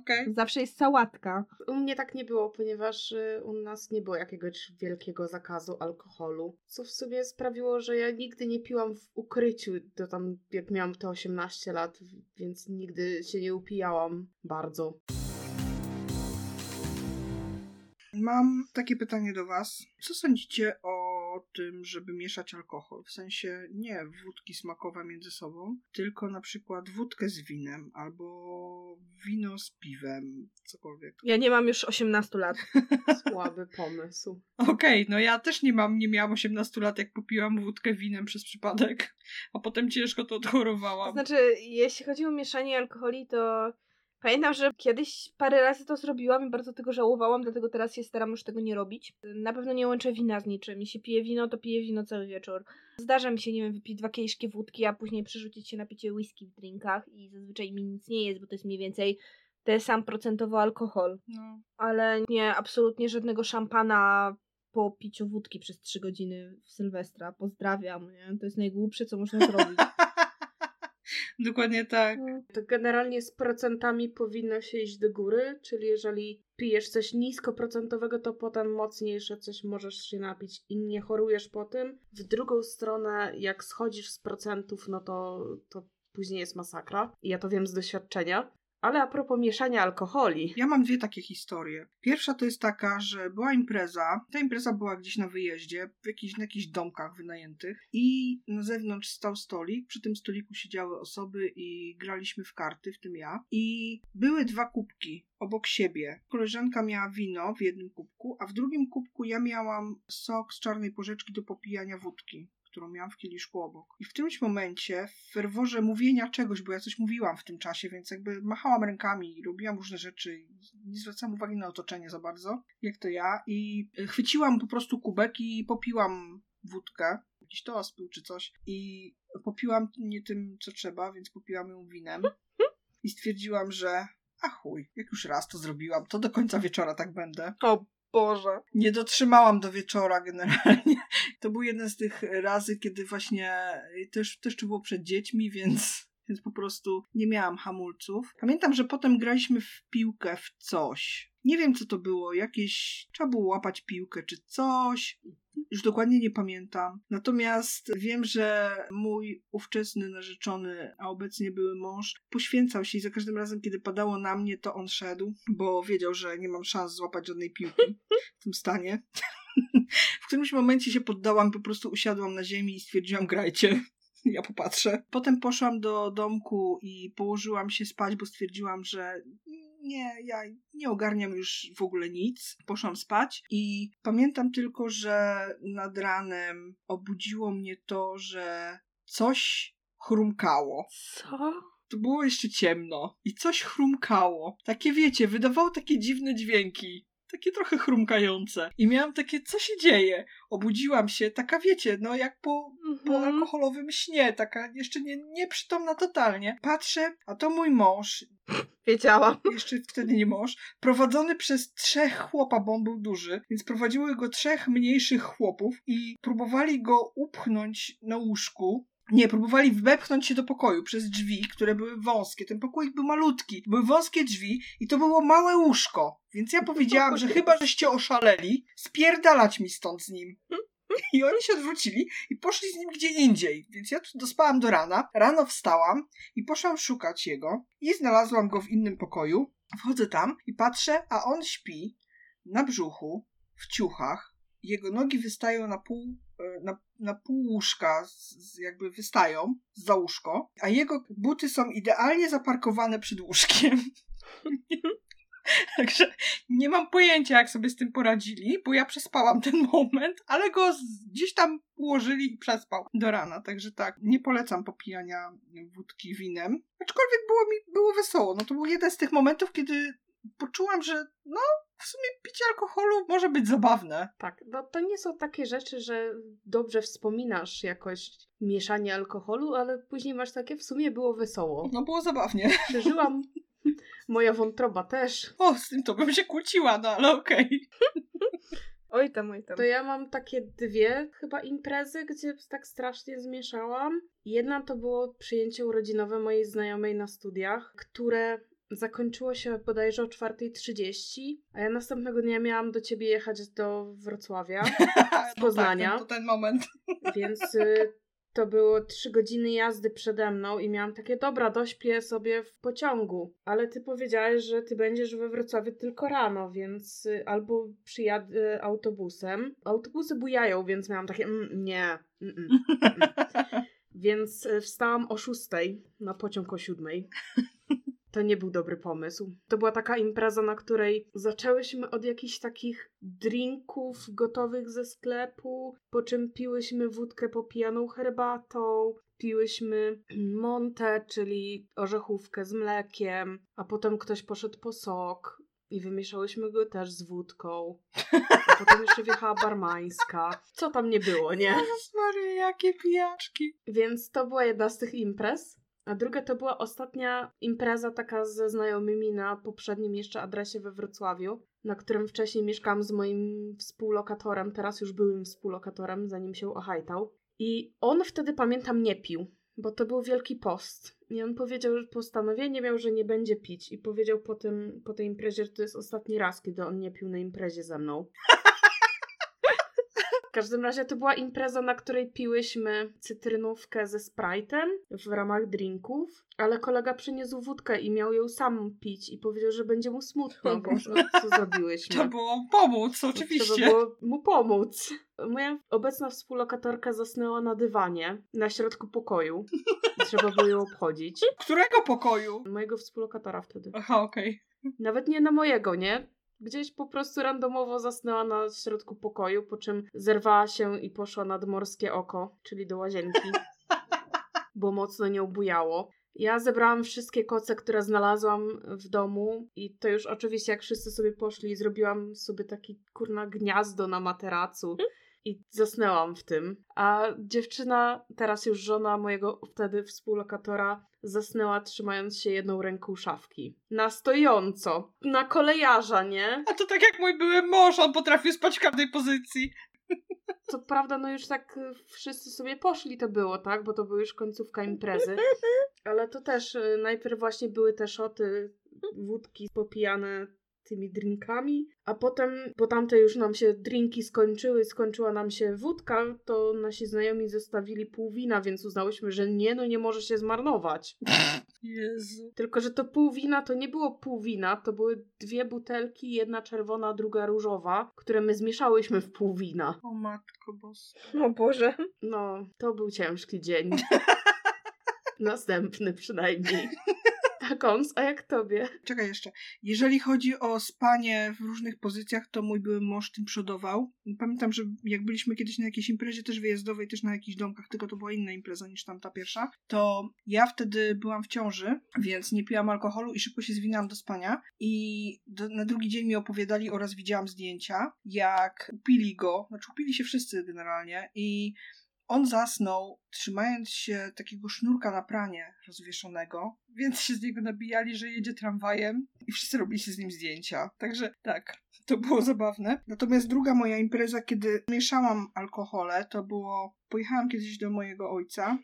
Speaker 2: Okej.
Speaker 3: Zawsze jest sałatka.
Speaker 1: U mnie tak nie było, ponieważ y, u nas nie było jakiegoś wielkiego zakazu alkoholu. Co w sumie sprawiło, że ja nigdy nie piłam w ukryciu do tam, jak miałam te 18 lat, więc nigdy się nie upijałam bardzo.
Speaker 2: Mam takie pytanie do Was. Co sądzicie o tym, żeby mieszać alkohol. W sensie nie wódki smakowe między sobą, tylko na przykład wódkę z winem albo wino z piwem, cokolwiek.
Speaker 3: Ja nie mam już 18 lat.
Speaker 1: Słaby pomysł.
Speaker 2: Okej, no ja też nie mam, nie miałam 18 lat, jak popiłam wódkę winem przez przypadek, a potem ciężko to
Speaker 3: To
Speaker 2: odchorowałam.
Speaker 3: znaczy, jeśli chodzi o mieszanie alkoholi, to pamiętam, że kiedyś parę razy to zrobiłam i bardzo tego żałowałam, dlatego teraz się staram już tego nie robić. Na pewno nie łączę wina z niczym. Jeśli piję wino, to piję wino cały wieczór. Zdarza mi się, nie wiem, wypić dwa kieliszki wódki, a później przerzucić się na picie whisky w drinkach i zazwyczaj mi nic nie jest, bo to jest mniej więcej ten sam procentowo alkohol.
Speaker 2: No.
Speaker 3: Ale nie, absolutnie żadnego szampana po piciu wódki przez 3 godziny w Sylwestra. Pozdrawiam, nie? To jest najgłupsze, co można zrobić.
Speaker 2: Dokładnie tak.
Speaker 1: To generalnie z procentami powinno się iść do góry, czyli jeżeli pijesz coś niskoprocentowego, to potem mocniejsze coś możesz się napić i nie chorujesz po tym. W drugą stronę, jak schodzisz z procentów, no to, to później jest masakra. Ja to wiem z doświadczenia. Ale a propos mieszania alkoholi.
Speaker 2: Ja mam dwie takie historie. Pierwsza to jest taka, że była impreza. Ta impreza była gdzieś na wyjeździe, w jakichś, na jakichś domkach wynajętych i na zewnątrz stał stolik. Przy tym stoliku siedziały osoby i graliśmy w karty, w tym ja. I były dwa kubki obok siebie. Koleżanka miała wino w jednym kubku, a w drugim kubku ja miałam sok z czarnej porzeczki do popijania wódki którą miałam w kieliszku obok. I w którymś momencie, w ferworze mówienia czegoś, bo ja coś mówiłam w tym czasie, więc jakby machałam rękami i robiłam różne rzeczy, nie zwracałam uwagi na otoczenie za bardzo, jak to ja, i chwyciłam po prostu kubek i popiłam wódkę, jakiś toast był czy coś, i popiłam nie tym, co trzeba, więc popiłam ją winem i stwierdziłam, że a chuj, jak już raz to zrobiłam, to do końca wieczora tak będę.
Speaker 3: O Boże.
Speaker 2: Nie dotrzymałam do wieczora generalnie. To był jeden z tych razy, kiedy właśnie też, też to było przed dziećmi, więc, więc po prostu nie miałam hamulców. Pamiętam, że potem graliśmy w piłkę w coś. Nie wiem, co to było. Jakieś. Trzeba było łapać piłkę czy coś. Już dokładnie nie pamiętam. Natomiast wiem, że mój ówczesny narzeczony, a obecnie były mąż, poświęcał się i za każdym razem, kiedy padało na mnie, to on szedł, bo wiedział, że nie mam szans złapać żadnej piłki w tym stanie. W którymś momencie się poddałam, po prostu usiadłam na ziemi i stwierdziłam, grajcie. Ja popatrzę. Potem poszłam do domku i położyłam się spać, bo stwierdziłam, że nie, ja nie ogarniam już w ogóle nic. Poszłam spać i pamiętam tylko, że nad ranem obudziło mnie to, że coś chrumkało.
Speaker 3: Co?
Speaker 2: To było jeszcze ciemno i coś chrumkało. Takie wiecie, wydawało takie dziwne dźwięki. Takie trochę chrumkające. I miałam takie, co się dzieje? Obudziłam się, taka wiecie, no jak po, po
Speaker 3: Mhm.
Speaker 2: alkoholowym śnie, taka jeszcze nie, nieprzytomna totalnie. Patrzę, a to mój mąż,
Speaker 3: Wiedziałam.
Speaker 2: jeszcze wtedy nie mąż, prowadzony przez trzech chłopa, bo on był duży, więc prowadziły go trzech mniejszych chłopów i próbowali go upchnąć na łóżku. Nie, próbowali wepchnąć się do pokoju przez drzwi, które były wąskie. Ten pokój był malutki. Były wąskie drzwi i to było małe łóżko. Więc ja powiedziałam, że chyba żeście oszaleli, spierdalać mi stąd z nim. I oni się odwrócili i poszli z nim gdzie indziej. Więc ja tu dospałam do rana. Rano wstałam i poszłam szukać jego. I znalazłam go w innym pokoju. Wchodzę tam i patrzę, a on śpi na brzuchu, w ciuchach. Jego nogi wystają na pół, na, na pół łóżka, z, jakby wystają za łóżko, a jego buty są idealnie zaparkowane przed łóżkiem. Także nie mam pojęcia, jak sobie z tym poradzili, bo ja przespałam ten moment, ale go gdzieś tam ułożyli i przespał do rana. Także tak, nie polecam popijania wódki winem. Aczkolwiek było mi było wesoło. No to był jeden z tych momentów, kiedy poczułam, że no, w sumie picie alkoholu może być zabawne.
Speaker 1: Tak, no to nie są takie rzeczy, że dobrze wspominasz jakoś mieszanie alkoholu, ale później masz takie, w sumie było wesoło.
Speaker 2: No było zabawnie.
Speaker 1: Przeżyłam, moja wątroba też.
Speaker 2: O, z tym to bym się kłóciła, no ale okej.
Speaker 3: Oj tam, oj tam.
Speaker 1: To ja mam takie dwie chyba imprezy, gdzie tak strasznie zmieszałam. Jedna to było przyjęcie urodzinowe mojej znajomej na studiach, które zakończyło się bodajże o 4.30, a ja następnego dnia miałam do ciebie jechać do Wrocławia,
Speaker 2: Z
Speaker 1: Poznania.
Speaker 2: Tak, to ten moment.
Speaker 1: więc y, to było trzy godziny jazdy przede mną i miałam takie, dobra, dośpię sobie w pociągu. Ale ty powiedziałeś, że ty będziesz we Wrocławiu tylko rano, więc y, albo przyjadę autobusem. Autobusy bujają, więc miałam takie, mm, nie. Mm, mm, mm. Więc y, wstałam o szóstej na pociąg o siódmej. To nie był dobry pomysł. To była taka impreza, na której zaczęłyśmy od jakichś takich drinków gotowych ze sklepu, po czym piłyśmy wódkę popijaną herbatą, piłyśmy montę, czyli orzechówkę z mlekiem, a potem ktoś poszedł po sok i wymieszałyśmy go też z wódką. A potem jeszcze wjechała barmańska. Co tam nie było, nie?
Speaker 2: Jezus Maria, jakie pijaczki.
Speaker 1: Więc to była jedna z tych imprez. A druga to była ostatnia impreza taka ze znajomymi na poprzednim jeszcze adresie we Wrocławiu, na którym wcześniej mieszkałam z moim współlokatorem, teraz już byłym współlokatorem, zanim się ohajtał. I on wtedy, pamiętam, nie pił, bo to był Wielki Post. I on powiedział, że postanowienie miał, że nie będzie pić. I powiedział po, tym, po tej imprezie, że to jest ostatni raz, kiedy on nie pił na imprezie ze mną. W każdym razie to była impreza, na której piłyśmy cytrynówkę ze Sprite'em w ramach drinków, ale kolega przyniósł wódkę i miał ją sam pić i powiedział, że będzie mu smutno,
Speaker 3: O
Speaker 1: więc
Speaker 3: Boże.
Speaker 1: co zrobiłyśmy?
Speaker 2: To było pomóc,
Speaker 1: Trzeba
Speaker 2: oczywiście.
Speaker 1: było mu pomóc. Moja obecna współlokatorka zasnęła na dywanie na środku pokoju. Trzeba było ją obchodzić.
Speaker 2: Którego pokoju?
Speaker 1: Mojego współlokatora wtedy.
Speaker 2: Aha, okej.
Speaker 1: Nawet nie na mojego, nie? Gdzieś po prostu randomowo zasnęła na środku pokoju, po czym zerwała się i poszła nad morskie oko, czyli do łazienki, bo mocno nią bujało. Ja zebrałam wszystkie koce, które znalazłam w domu i to już oczywiście jak wszyscy sobie poszli, zrobiłam sobie taki kurna gniazdo na materacu i zasnęłam w tym. A dziewczyna, teraz już żona mojego wtedy współlokatora, zasnęła trzymając się jedną ręką szafki. Na stojąco. Na kolejarza, nie?
Speaker 2: A to tak jak mój były mąż, on potrafił spać w każdej pozycji.
Speaker 1: Co prawda, no już tak y, wszyscy sobie poszli to było, tak? Bo to była już końcówka imprezy. Ale to też y, najpierw właśnie były te szoty wódki popijane tymi drinkami, a potem, bo tamte już nam się drinki skończyły, skończyła nam się wódka, to nasi znajomi zostawili pół wina, więc uznałyśmy, że nie, no nie może się zmarnować.
Speaker 2: Jezu.
Speaker 1: Tylko, że to pół wina to nie było pół wina, to były dwie butelki, jedna czerwona, druga różowa, które my zmieszałyśmy w pół wina.
Speaker 2: O matko boska.
Speaker 3: O Boże.
Speaker 1: No, to był ciężki dzień. Następny przynajmniej. Kons, a jak tobie?
Speaker 2: Czekaj jeszcze. Jeżeli chodzi o spanie w różnych pozycjach, to mój były mąż tym przodował. Pamiętam, że jak byliśmy kiedyś na jakiejś imprezie też wyjazdowej, też na jakichś domkach, tylko to była inna impreza niż tamta pierwsza, to ja wtedy byłam w ciąży, więc nie piłam alkoholu i szybko się zwinęłam do spania i do, na drugi dzień mi opowiadali oraz widziałam zdjęcia, jak upili go, znaczy upili się wszyscy generalnie i on zasnął, trzymając się takiego sznurka na pranie rozwieszonego, więc się z niego nabijali, że jedzie tramwajem i wszyscy robili się z nim zdjęcia. Także tak, to było zabawne. Natomiast druga moja impreza, kiedy mieszałam alkohole, to było... Pojechałam kiedyś do mojego ojca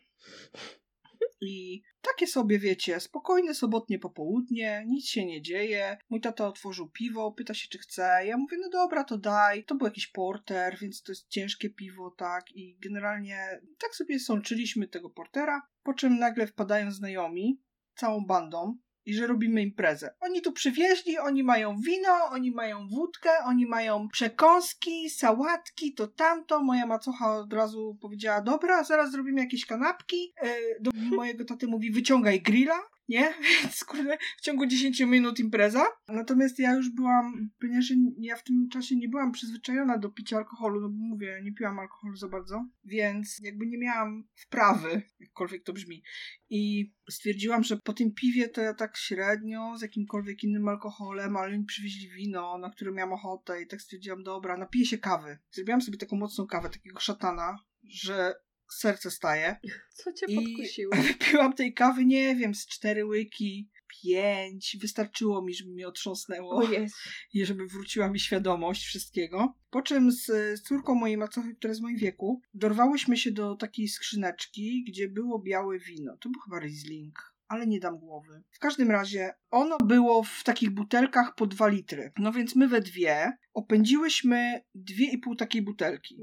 Speaker 2: i takie sobie, wiecie, spokojne sobotnie popołudnie, nic się nie dzieje. Mój tata otworzył piwo, pyta się, czy chce. Ja mówię, no dobra, to daj. To był jakiś porter, więc to jest ciężkie piwo, tak. I generalnie tak sobie sączyliśmy tego portera, po czym nagle wpadają znajomi, całą bandą, i że robimy imprezę. Oni tu przywieźli, oni mają wino, oni mają wódkę, oni mają przekąski, sałatki, to tamto. Moja macocha od razu powiedziała, dobra, zaraz zrobimy jakieś kanapki. E, Do mojego taty mówi, wyciągaj grilla. Nie? Więc kurde, w ciągu 10 minut impreza. Natomiast ja już byłam, ponieważ ja w tym czasie nie byłam przyzwyczajona do picia alkoholu, no bo mówię, nie piłam alkoholu za bardzo, więc jakby nie miałam wprawy, jakkolwiek to brzmi. I stwierdziłam, że po tym piwie to ja tak średnio z jakimkolwiek innym alkoholem, ale mi przywieźli wino, na które miałam ochotę i tak stwierdziłam, dobra, napiję się kawy. Zrobiłam sobie taką mocną kawę, takiego szatana, że serce staje.
Speaker 1: Co cię
Speaker 2: I
Speaker 1: podkusiło?
Speaker 2: wypiłam tej kawy, nie wiem, z cztery łyki, pięć. Wystarczyło mi, żeby mnie otrząsnęło i żeby wróciła mi świadomość wszystkiego. Po czym z, z córką mojej macochy, która jest w moim wieku, dorwałyśmy się do takiej skrzyneczki, gdzie było białe wino. To był chyba Riesling. Ale nie dam głowy. W każdym razie ono było w takich butelkach po 2 litry. No więc my we dwie opędziłyśmy dwie i pół takiej butelki.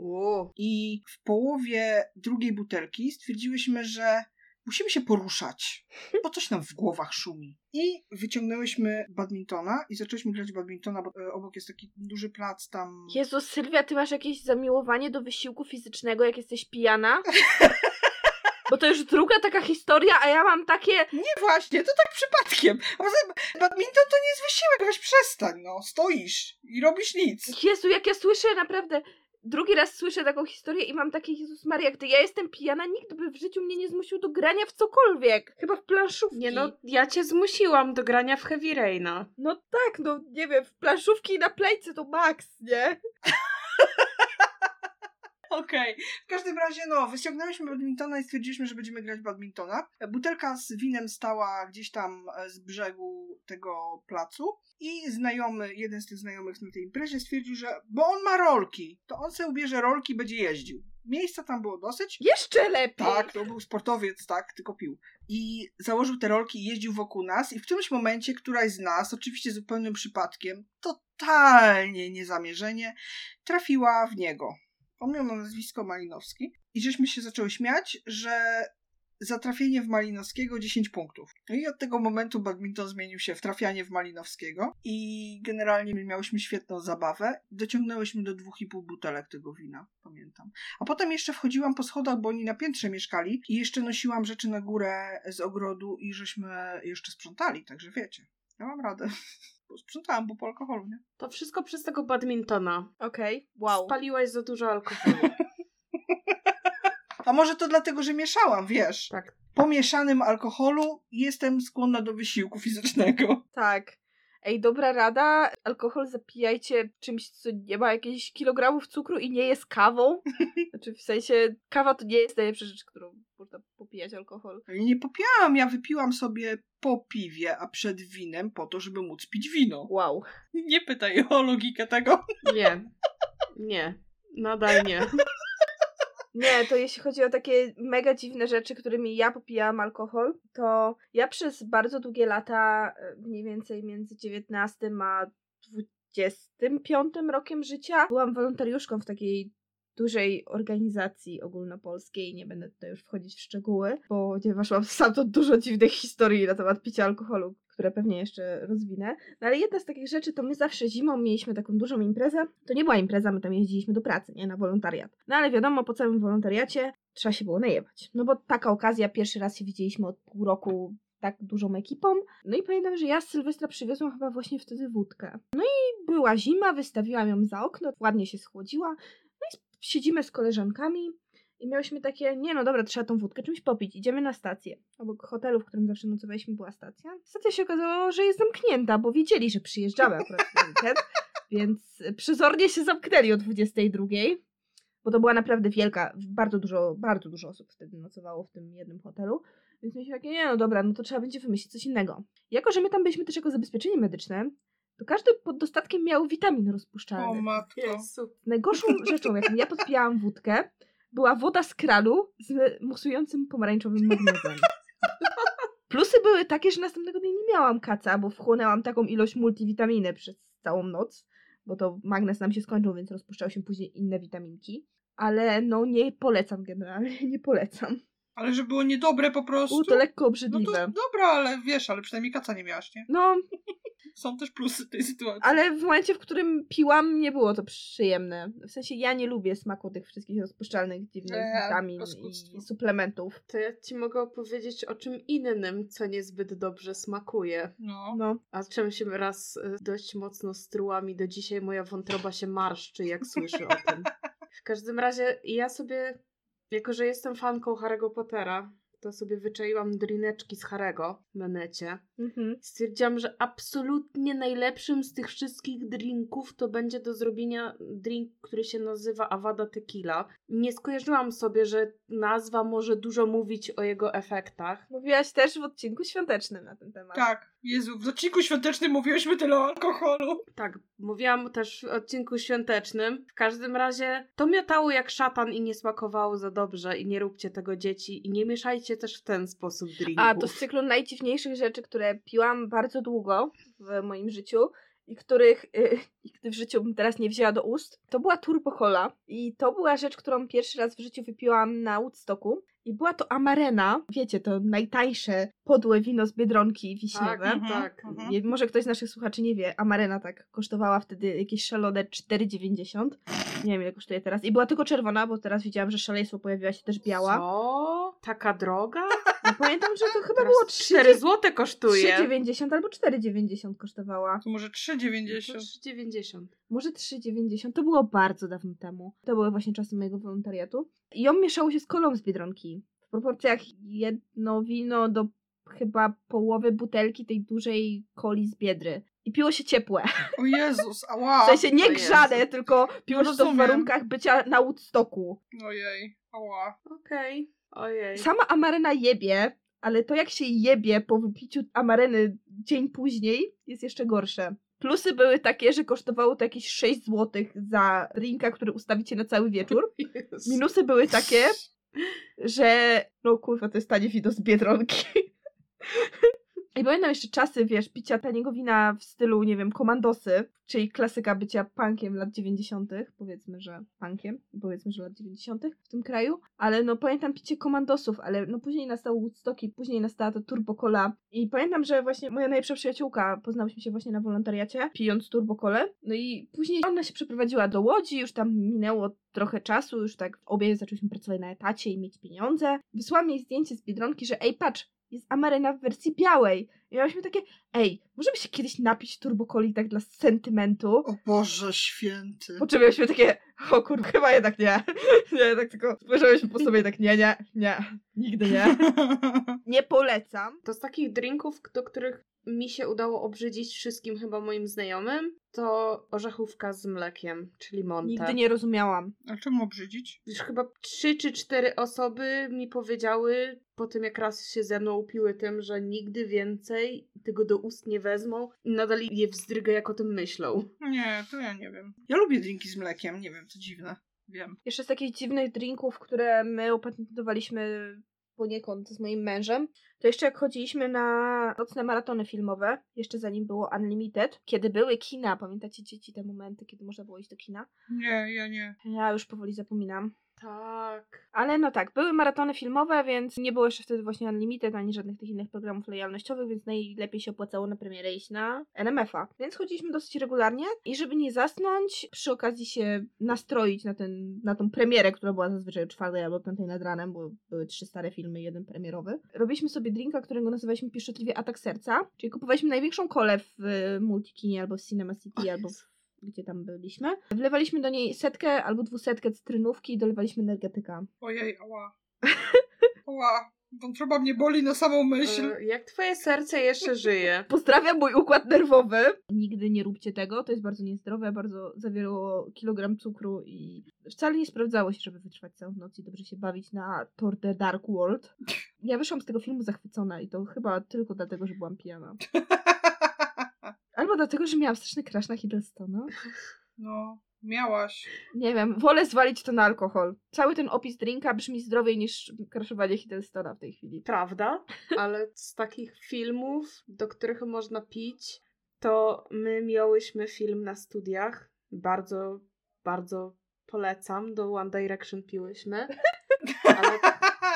Speaker 2: I w połowie drugiej butelki stwierdziłyśmy, że musimy się poruszać, bo coś nam w głowach szumi. I wyciągnęłyśmy badmintona i zaczęliśmy grać badmintona, bo e, obok jest taki duży plac tam.
Speaker 3: Jezu, Sylwia, ty masz jakieś zamiłowanie do wysiłku fizycznego, jak jesteś pijana? Bo to już druga taka historia, a ja mam takie...
Speaker 2: Nie właśnie, to tak przypadkiem. A poza tym badminton to nie jest wysiłek, weź przestań, no. Stoisz i robisz nic.
Speaker 3: Jezu, jak ja słyszę naprawdę... Drugi raz słyszę taką historię i mam takie, Jezus Maria, gdy ja jestem pijana, nikt by w życiu mnie nie zmusił do grania w cokolwiek. Chyba w planszówki.
Speaker 1: Nie no, ja cię zmusiłam do grania w Heavy Raina.
Speaker 3: No tak, no nie wiem, w planszówki na plejce to max, nie?
Speaker 2: Okej. W każdym razie, no, wyciągnęliśmy badmintona i stwierdziliśmy, że będziemy grać badmintona. Butelka z winem stała gdzieś tam e, z brzegu tego placu i znajomy, jeden z tych znajomych na tej imprezie stwierdził, że bo on ma rolki, to on sobie ubierze rolki i będzie jeździł. Miejsca tam było dosyć.
Speaker 3: Jeszcze lepiej!
Speaker 2: Tak, to był sportowiec, tak, tylko pił. I założył te rolki i jeździł wokół nas i w którymś momencie któraś z nas, oczywiście zupełnym przypadkiem, totalnie niezamierzenie, trafiła w niego. Na nazwisko Malinowski i żeśmy się zaczęły śmiać, że za trafienie w Malinowskiego 10 punktów. No i od tego momentu badminton zmienił się w trafianie w Malinowskiego i generalnie miałyśmy świetną zabawę. Dociągnęłyśmy do dwóch i pół butelek tego wina, pamiętam. A potem jeszcze wchodziłam po schodach, bo oni na piętrze mieszkali i jeszcze nosiłam rzeczy na górę z ogrodu i żeśmy jeszcze sprzątali, także wiecie. Ja mam radę. Sprzątałam, bo po alkoholu, nie?
Speaker 1: To wszystko przez tego badmintona.
Speaker 3: Okej, wow.
Speaker 1: Spaliłaś za dużo alkoholu.
Speaker 2: A może to dlatego, że mieszałam, wiesz?
Speaker 1: tak.
Speaker 2: Po mieszanym alkoholu jestem skłonna do wysiłku fizycznego.
Speaker 3: Tak. Ej, dobra rada, alkohol zapijajcie czymś, co nie ma jakichś kilogramów cukru i nie jest kawą. Znaczy w sensie, kawa to nie jest najlepsza rzecz, którą można popijać alkohol.
Speaker 2: Nie popijałam, ja wypiłam sobie po piwie, a przed winem po to, żeby móc pić wino.
Speaker 3: Wow.
Speaker 2: Nie pytaj o logikę tego.
Speaker 1: Nie. Nie. Nadal nie.
Speaker 3: Nie, to jeśli chodzi o takie mega dziwne rzeczy, którymi ja popijałam alkohol, to ja przez bardzo długie lata, e, mniej więcej między 19 a 25 rokiem życia, byłam wolontariuszką w takiej dużej organizacji ogólnopolskiej. Nie będę tutaj już wchodzić w szczegóły, ponieważ mam sam to dużo dziwnych historii na temat picia alkoholu, które pewnie jeszcze rozwinę. No ale jedna z takich rzeczy to my zawsze zimą mieliśmy taką dużą imprezę. To nie była impreza, my tam jeździliśmy do pracy, nie? Na wolontariat. No ale wiadomo, po całym wolontariacie trzeba się było najebać. No bo taka okazja, pierwszy raz się widzieliśmy od pół roku tak dużą ekipą. No i pamiętam, że ja z Sylwestra przywiozłam chyba właśnie wtedy wódkę. No i była zima, wystawiłam ją za okno, ładnie się schłodziła. Siedzimy z koleżankami i miałyśmy takie, nie no dobra, trzeba tą wódkę czymś popić. Idziemy na stację. Obok hotelu, w którym zawsze nocowaliśmy, była stacja. Stacja się okazało, że jest zamknięta, bo wiedzieli, że przyjeżdżamy akurat ten weekend, więc przezornie się zamknęli o 22. Bo to była naprawdę wielka, bardzo dużo, bardzo dużo osób wtedy nocowało w tym jednym hotelu. Więc myślę takie, nie no dobra, no to trzeba będzie wymyślić coś innego. Jako, że my tam byliśmy też jako zabezpieczenie medyczne, to każdy pod dostatkiem miał witamin
Speaker 2: O
Speaker 3: rozpuszczalny.
Speaker 2: matko.
Speaker 1: Jezu.
Speaker 3: Najgorszą rzeczą, jaką ja podpijałam wódkę, była woda z kranu z musującym pomarańczowym magnezem. Plusy były takie, że następnego dnia nie miałam kaca, bo wchłonęłam taką ilość multivitaminy przez całą noc, bo to magnez nam się skończył, więc rozpuszczały się później inne witaminki. Ale no nie polecam generalnie, nie polecam.
Speaker 2: Ale że było niedobre po prostu.
Speaker 3: Było to lekko
Speaker 2: no
Speaker 3: obrzydliwe.
Speaker 2: to dobra, ale wiesz, ale przynajmniej kaca nie miałaś, nie?
Speaker 3: No,
Speaker 2: Są też plusy tej sytuacji.
Speaker 3: ale w momencie, w którym piłam, nie było to przyjemne. W sensie ja nie lubię smaku tych wszystkich rozpuszczalnych, dziwnych
Speaker 2: Eee,
Speaker 3: witamin i suplementów.
Speaker 1: To ja ci mogę opowiedzieć o czym innym, co niezbyt dobrze smakuje.
Speaker 2: No.
Speaker 3: No,
Speaker 1: A czym się raz y, dość mocno strułam i do dzisiaj moja wątroba się marszczy, jak słyszy o tym. W każdym razie ja sobie, jako że jestem fanką Harry'ego Pottera, to sobie wyczaiłam drineczki z Harego na necie.
Speaker 3: mhm.
Speaker 1: Stwierdziłam, że absolutnie najlepszym z tych wszystkich drinków to będzie do zrobienia drink, który się nazywa Avada Tequila. Nie skojarzyłam sobie, że nazwa może dużo mówić o jego efektach.
Speaker 3: Mówiłaś też w odcinku świątecznym na ten temat.
Speaker 2: Tak, Jezu, w odcinku świątecznym mówiłyśmy tyle o alkoholu.
Speaker 1: Tak, mówiłam też w odcinku świątecznym. W każdym razie to miotało jak szatan i nie smakowało za dobrze i nie róbcie tego dzieci i nie mieszajcie też w ten sposób drinków.
Speaker 3: A to z cyklu najdziwniejszych rzeczy, które piłam bardzo długo w moim życiu i których y, nigdy w życiu bym teraz nie wzięła do ust, to była Turbo Cola. I to była rzecz, którą pierwszy raz w życiu wypiłam na Woodstocku. I była to Amarena, wiecie, to najtańsze podłe wino z Biedronki wiśniowe.
Speaker 1: Tak,
Speaker 2: Mhm,
Speaker 1: tak.
Speaker 2: mhm.
Speaker 3: Nie, może ktoś z naszych słuchaczy nie wie, Amarena tak kosztowała wtedy jakieś szalone 4,90. Nie wiem ile kosztuje teraz. I była tylko czerwona, bo teraz widziałam, że szaleństwo pojawiła się też biała.
Speaker 1: Co? Taka droga?
Speaker 3: No pamiętam, że to chyba było
Speaker 1: 4 złote kosztuje.
Speaker 3: 3,90 albo 4,90 kosztowała.
Speaker 2: To może
Speaker 1: To
Speaker 2: 3,90.
Speaker 1: 3,90.
Speaker 3: Może 3,90. To było bardzo dawno temu. To były właśnie czasy mojego wolontariatu. I ją mieszało się z kolą z Biedronki. W proporcjach jedno wino do chyba połowy butelki tej dużej coli z Biedry. I piło się ciepłe.
Speaker 2: O Jezus, ała.
Speaker 3: W sensie nie grzane, tylko piło się to w warunkach bycia na Woodstocku.
Speaker 2: Ojej, ała.
Speaker 1: Okej. Ojej.
Speaker 3: Sama amarena jebie, ale to jak się jebie po wypiciu amareny dzień później jest jeszcze gorsze. Plusy były takie, że kosztowało to jakieś 6 zł za drinka, który ustawicie na cały wieczór. Minusy były takie, że no kurwa, to jest tanie wino z Biedronki. I pamiętam jeszcze czasy, wiesz, picia taniego wina w stylu, nie wiem, komandosy, czyli klasyka bycia punkiem lat 90., powiedzmy, że punkiem, powiedzmy, że lat 90. w tym kraju, ale no pamiętam picie komandosów, ale no później nastał Woodstock i później nastała to Turbo Cola i pamiętam, że właśnie moja najlepsza przyjaciółka, poznałyśmy się właśnie na wolontariacie, pijąc Turbo no i później ona się przeprowadziła do Łodzi, już tam minęło trochę czasu, już tak obie zaczęliśmy pracować na etacie i mieć pieniądze. Wysłałam jej zdjęcie z Biedronki, że ej, patrz, jest Amarena w wersji białej. I miałyśmy takie, ej, możemy się kiedyś napić turbokoli tak dla sentymentu?
Speaker 2: O Boże święty.
Speaker 3: Po czym miałyśmy takie, o kur, chyba jednak nie. Nie, tak tylko spojrzałyśmy po sobie tak, nie, nie, nie, nigdy nie. Nie polecam.
Speaker 1: To z takich drinków, do których mi się udało obrzydzić wszystkim chyba moim znajomym, to orzechówka z mlekiem, czyli monte.
Speaker 3: Nigdy nie rozumiałam.
Speaker 2: A czemu obrzydzić?
Speaker 1: Już chyba trzy czy cztery osoby mi powiedziały, po tym jak raz się ze mną upiły tym, że nigdy więcej tego do ust nie wezmą i nadal je wzdryga, jak o tym myślą.
Speaker 2: Nie, to ja nie wiem. Ja lubię drinki z mlekiem, nie wiem, to dziwne. Wiem.
Speaker 3: Jeszcze z takich dziwnych drinków, które my opatentowaliśmy poniekąd z moim mężem, to jeszcze jak chodziliśmy na nocne maratony filmowe, jeszcze zanim było Unlimited, kiedy były kina, pamiętacie dzieci te momenty, kiedy można było iść do kina?
Speaker 2: Nie, ja nie.
Speaker 3: Ja już powoli zapominam.
Speaker 1: Tak.
Speaker 3: Ale no tak, były maratony filmowe, więc nie było jeszcze wtedy właśnie Unlimited ani żadnych tych innych programów lojalnościowych, więc najlepiej się opłacało na premierę iść na NMF-a. Więc chodziliśmy dosyć regularnie i żeby nie zasnąć, przy okazji się nastroić na, ten, na tą premierę, która była zazwyczaj o czwartej albo piątej nad ranem, bo były trzy stare filmy, jeden premierowy. Robiliśmy sobie drinka, którego nazywaliśmy pieszczotliwie Atak Serca, czyli kupowaliśmy największą kolę w Multikinie albo w Cinema City albo w gdzie tam byliśmy. Wlewaliśmy do niej setkę albo dwusetkę cytrynówki i dolewaliśmy energetyka.
Speaker 2: Ojej, ała. Ała. Wątroba mnie boli na samą myśl.
Speaker 1: E, Jak twoje serce jeszcze żyje?
Speaker 3: Pozdrawiam mój układ nerwowy. Nigdy nie róbcie tego, to jest bardzo niezdrowe, bardzo zawierało kilogram cukru i wcale nie sprawdzało się, żeby wytrwać całą noc i dobrze się bawić na Tour de Dark World. Ja wyszłam z tego filmu zachwycona i to chyba tylko dlatego, że byłam pijana. Albo dlatego, że miałam straszny crash na Hiddlestona.
Speaker 2: No, miałaś.
Speaker 3: Nie wiem, wolę zwalić to na alkohol. Cały ten opis drinka brzmi zdrowiej niż crashowanie Hiddlestona w tej chwili.
Speaker 1: Prawda, ale z takich filmów, do których można pić, to my miałyśmy film na studiach. Bardzo, bardzo polecam. Do One Direction piłyśmy. Ale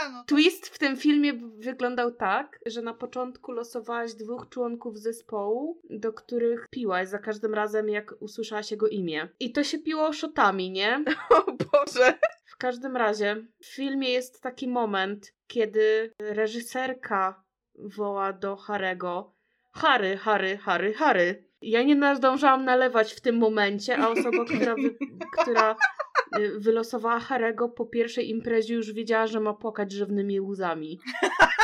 Speaker 2: no,
Speaker 1: twist w tym filmie wyglądał tak, że na początku losowałaś dwóch członków zespołu, do których piłaś za każdym razem, jak usłyszałaś jego imię. I to się piło szotami, nie?
Speaker 3: O Boże!
Speaker 1: W każdym razie, w filmie jest taki moment, kiedy reżyserka woła do Harego Harry, Harry, Harry, Harry. Ja nie nadążałam nalewać w tym momencie, a osoba, która, wy, która wylosowała Harego po pierwszej imprezie już wiedziała, że ma płakać żywnymi łzami.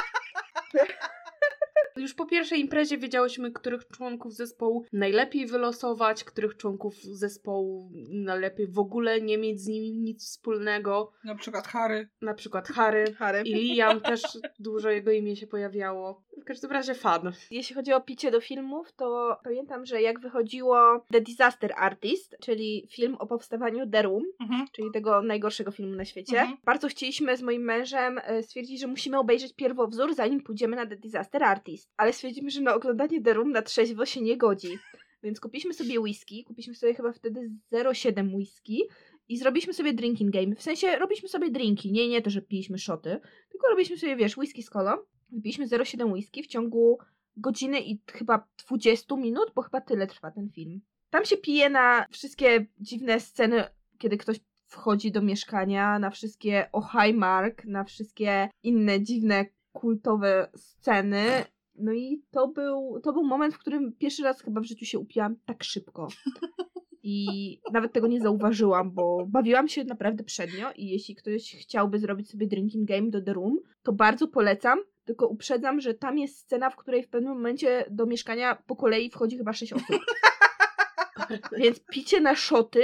Speaker 1: Już po pierwszej imprezie wiedziałyśmy, których członków zespołu najlepiej wylosować, których członków zespołu najlepiej w ogóle nie mieć z nimi nic wspólnego.
Speaker 2: na przykład Harry.
Speaker 1: Na przykład Harry
Speaker 3: Harry.
Speaker 1: i Liam też dużo jego imię się pojawiało. W każdym razie fan.
Speaker 3: Jeśli chodzi o picie do filmów, to pamiętam, że jak wychodziło The Disaster Artist, czyli film o powstawaniu The Room,
Speaker 2: Mhm.
Speaker 3: czyli tego najgorszego filmu na świecie,
Speaker 2: Mhm.
Speaker 3: bardzo chcieliśmy z moim mężem e, stwierdzić, że musimy obejrzeć pierwowzór, zanim pójdziemy na The Disaster Artist. Ale stwierdziliśmy, że na oglądanie The Room na trzeźwo się nie godzi. Więc kupiliśmy sobie whisky, kupiliśmy sobie chyba wtedy 0,7 whisky i zrobiliśmy sobie drinking game. W sensie robiliśmy sobie drinki, nie, nie to, że piliśmy szoty, tylko robiliśmy sobie, wiesz, whisky z kolą. Wypiliśmy 0,7 whisky w ciągu godziny i chyba 20 minut, bo chyba tyle trwa ten film. Tam się pije na wszystkie dziwne sceny, kiedy ktoś wchodzi do mieszkania, na wszystkie o Highmark, na wszystkie inne dziwne kultowe sceny. No i to był, to był moment, w którym pierwszy raz chyba w życiu się upiłam tak szybko. I nawet tego nie zauważyłam, bo bawiłam się naprawdę przednio i jeśli ktoś chciałby zrobić sobie drinking game do The Room, to bardzo polecam, tylko uprzedzam, że tam jest scena, w której w pewnym momencie do mieszkania po kolei wchodzi chyba sześć osób. Więc picie na szoty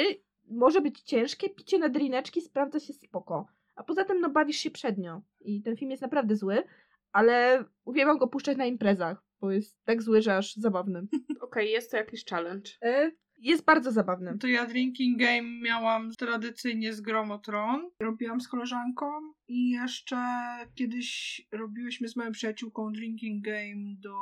Speaker 3: może być ciężkie, picie na drineczki sprawdza się spoko. A poza tym no bawisz się przednio i ten film jest naprawdę zły, ale uwielbiam go puszczać na imprezach, bo jest tak zły, że aż zabawny.
Speaker 1: Okej, jest to jakiś challenge.
Speaker 3: E, Jest bardzo zabawny.
Speaker 2: To ja drinking game miałam tradycyjnie z Gromotron. Robiłam z koleżanką i jeszcze kiedyś robiłyśmy z moją przyjaciółką drinking game do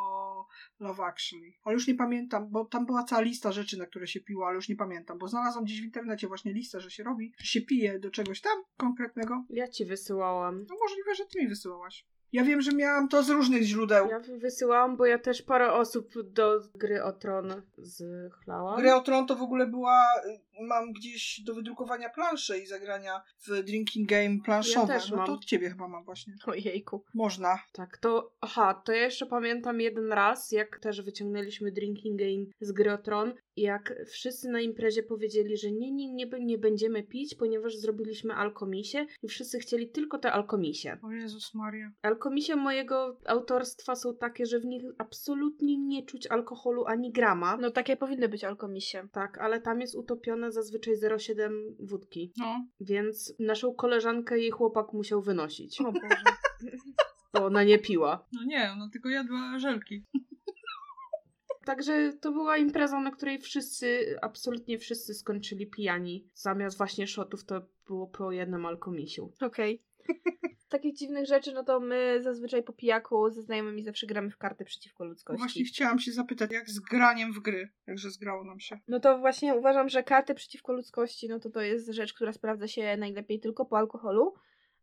Speaker 2: Love Actually. Ale już nie pamiętam, bo tam była cała lista rzeczy, na które się piło, ale już nie pamiętam, bo znalazłam gdzieś w internecie właśnie listę, że się robi, że się pije do czegoś tam konkretnego.
Speaker 1: Ja ci wysyłałam.
Speaker 2: No możliwe, że ty mi wysyłałaś. Ja wiem, że miałam to z różnych źródeł.
Speaker 1: Ja wysyłałam, bo ja też parę osób do gry o tron zchlałam.
Speaker 2: Grę o Tron to w ogóle była, y, mam gdzieś do wydrukowania plansze i zagrania w drinking game planszowe.
Speaker 1: Ja też
Speaker 2: no to od ciebie chyba mam właśnie.
Speaker 3: Ojejku.
Speaker 2: Można.
Speaker 1: Tak, to aha, to ja jeszcze pamiętam jeden raz, jak też wyciągnęliśmy drinking game z gry o tron jak wszyscy na imprezie powiedzieli, że nie, nie, nie, nie będziemy pić, ponieważ zrobiliśmy alkomisie i wszyscy chcieli tylko te alkomisie.
Speaker 2: O Jezus Maria.
Speaker 1: Alkomisie mojego autorstwa są takie, że w nich absolutnie nie czuć alkoholu ani grama.
Speaker 3: No takie powinny być alkomisie.
Speaker 1: Tak, ale tam jest utopione zazwyczaj 0,7 wódki.
Speaker 2: No.
Speaker 1: Więc naszą koleżankę jej chłopak musiał wynosić,
Speaker 3: O Boże.
Speaker 1: bo ona nie piła.
Speaker 2: No nie, no tylko jadła żelki.
Speaker 1: Także to była impreza, na której wszyscy, absolutnie wszyscy skończyli pijani. Zamiast właśnie shotów to było po jednym alkomisiu.
Speaker 3: Okej. Z takich dziwnych rzeczy, no to my zazwyczaj po pijaku ze znajomymi zawsze gramy w karty przeciwko ludzkości.
Speaker 2: Właśnie chciałam się zapytać, jak z graniem w gry. Także zgrało nam się.
Speaker 3: No to właśnie uważam, że karty przeciwko ludzkości, no to to jest rzecz, która sprawdza się najlepiej tylko po alkoholu.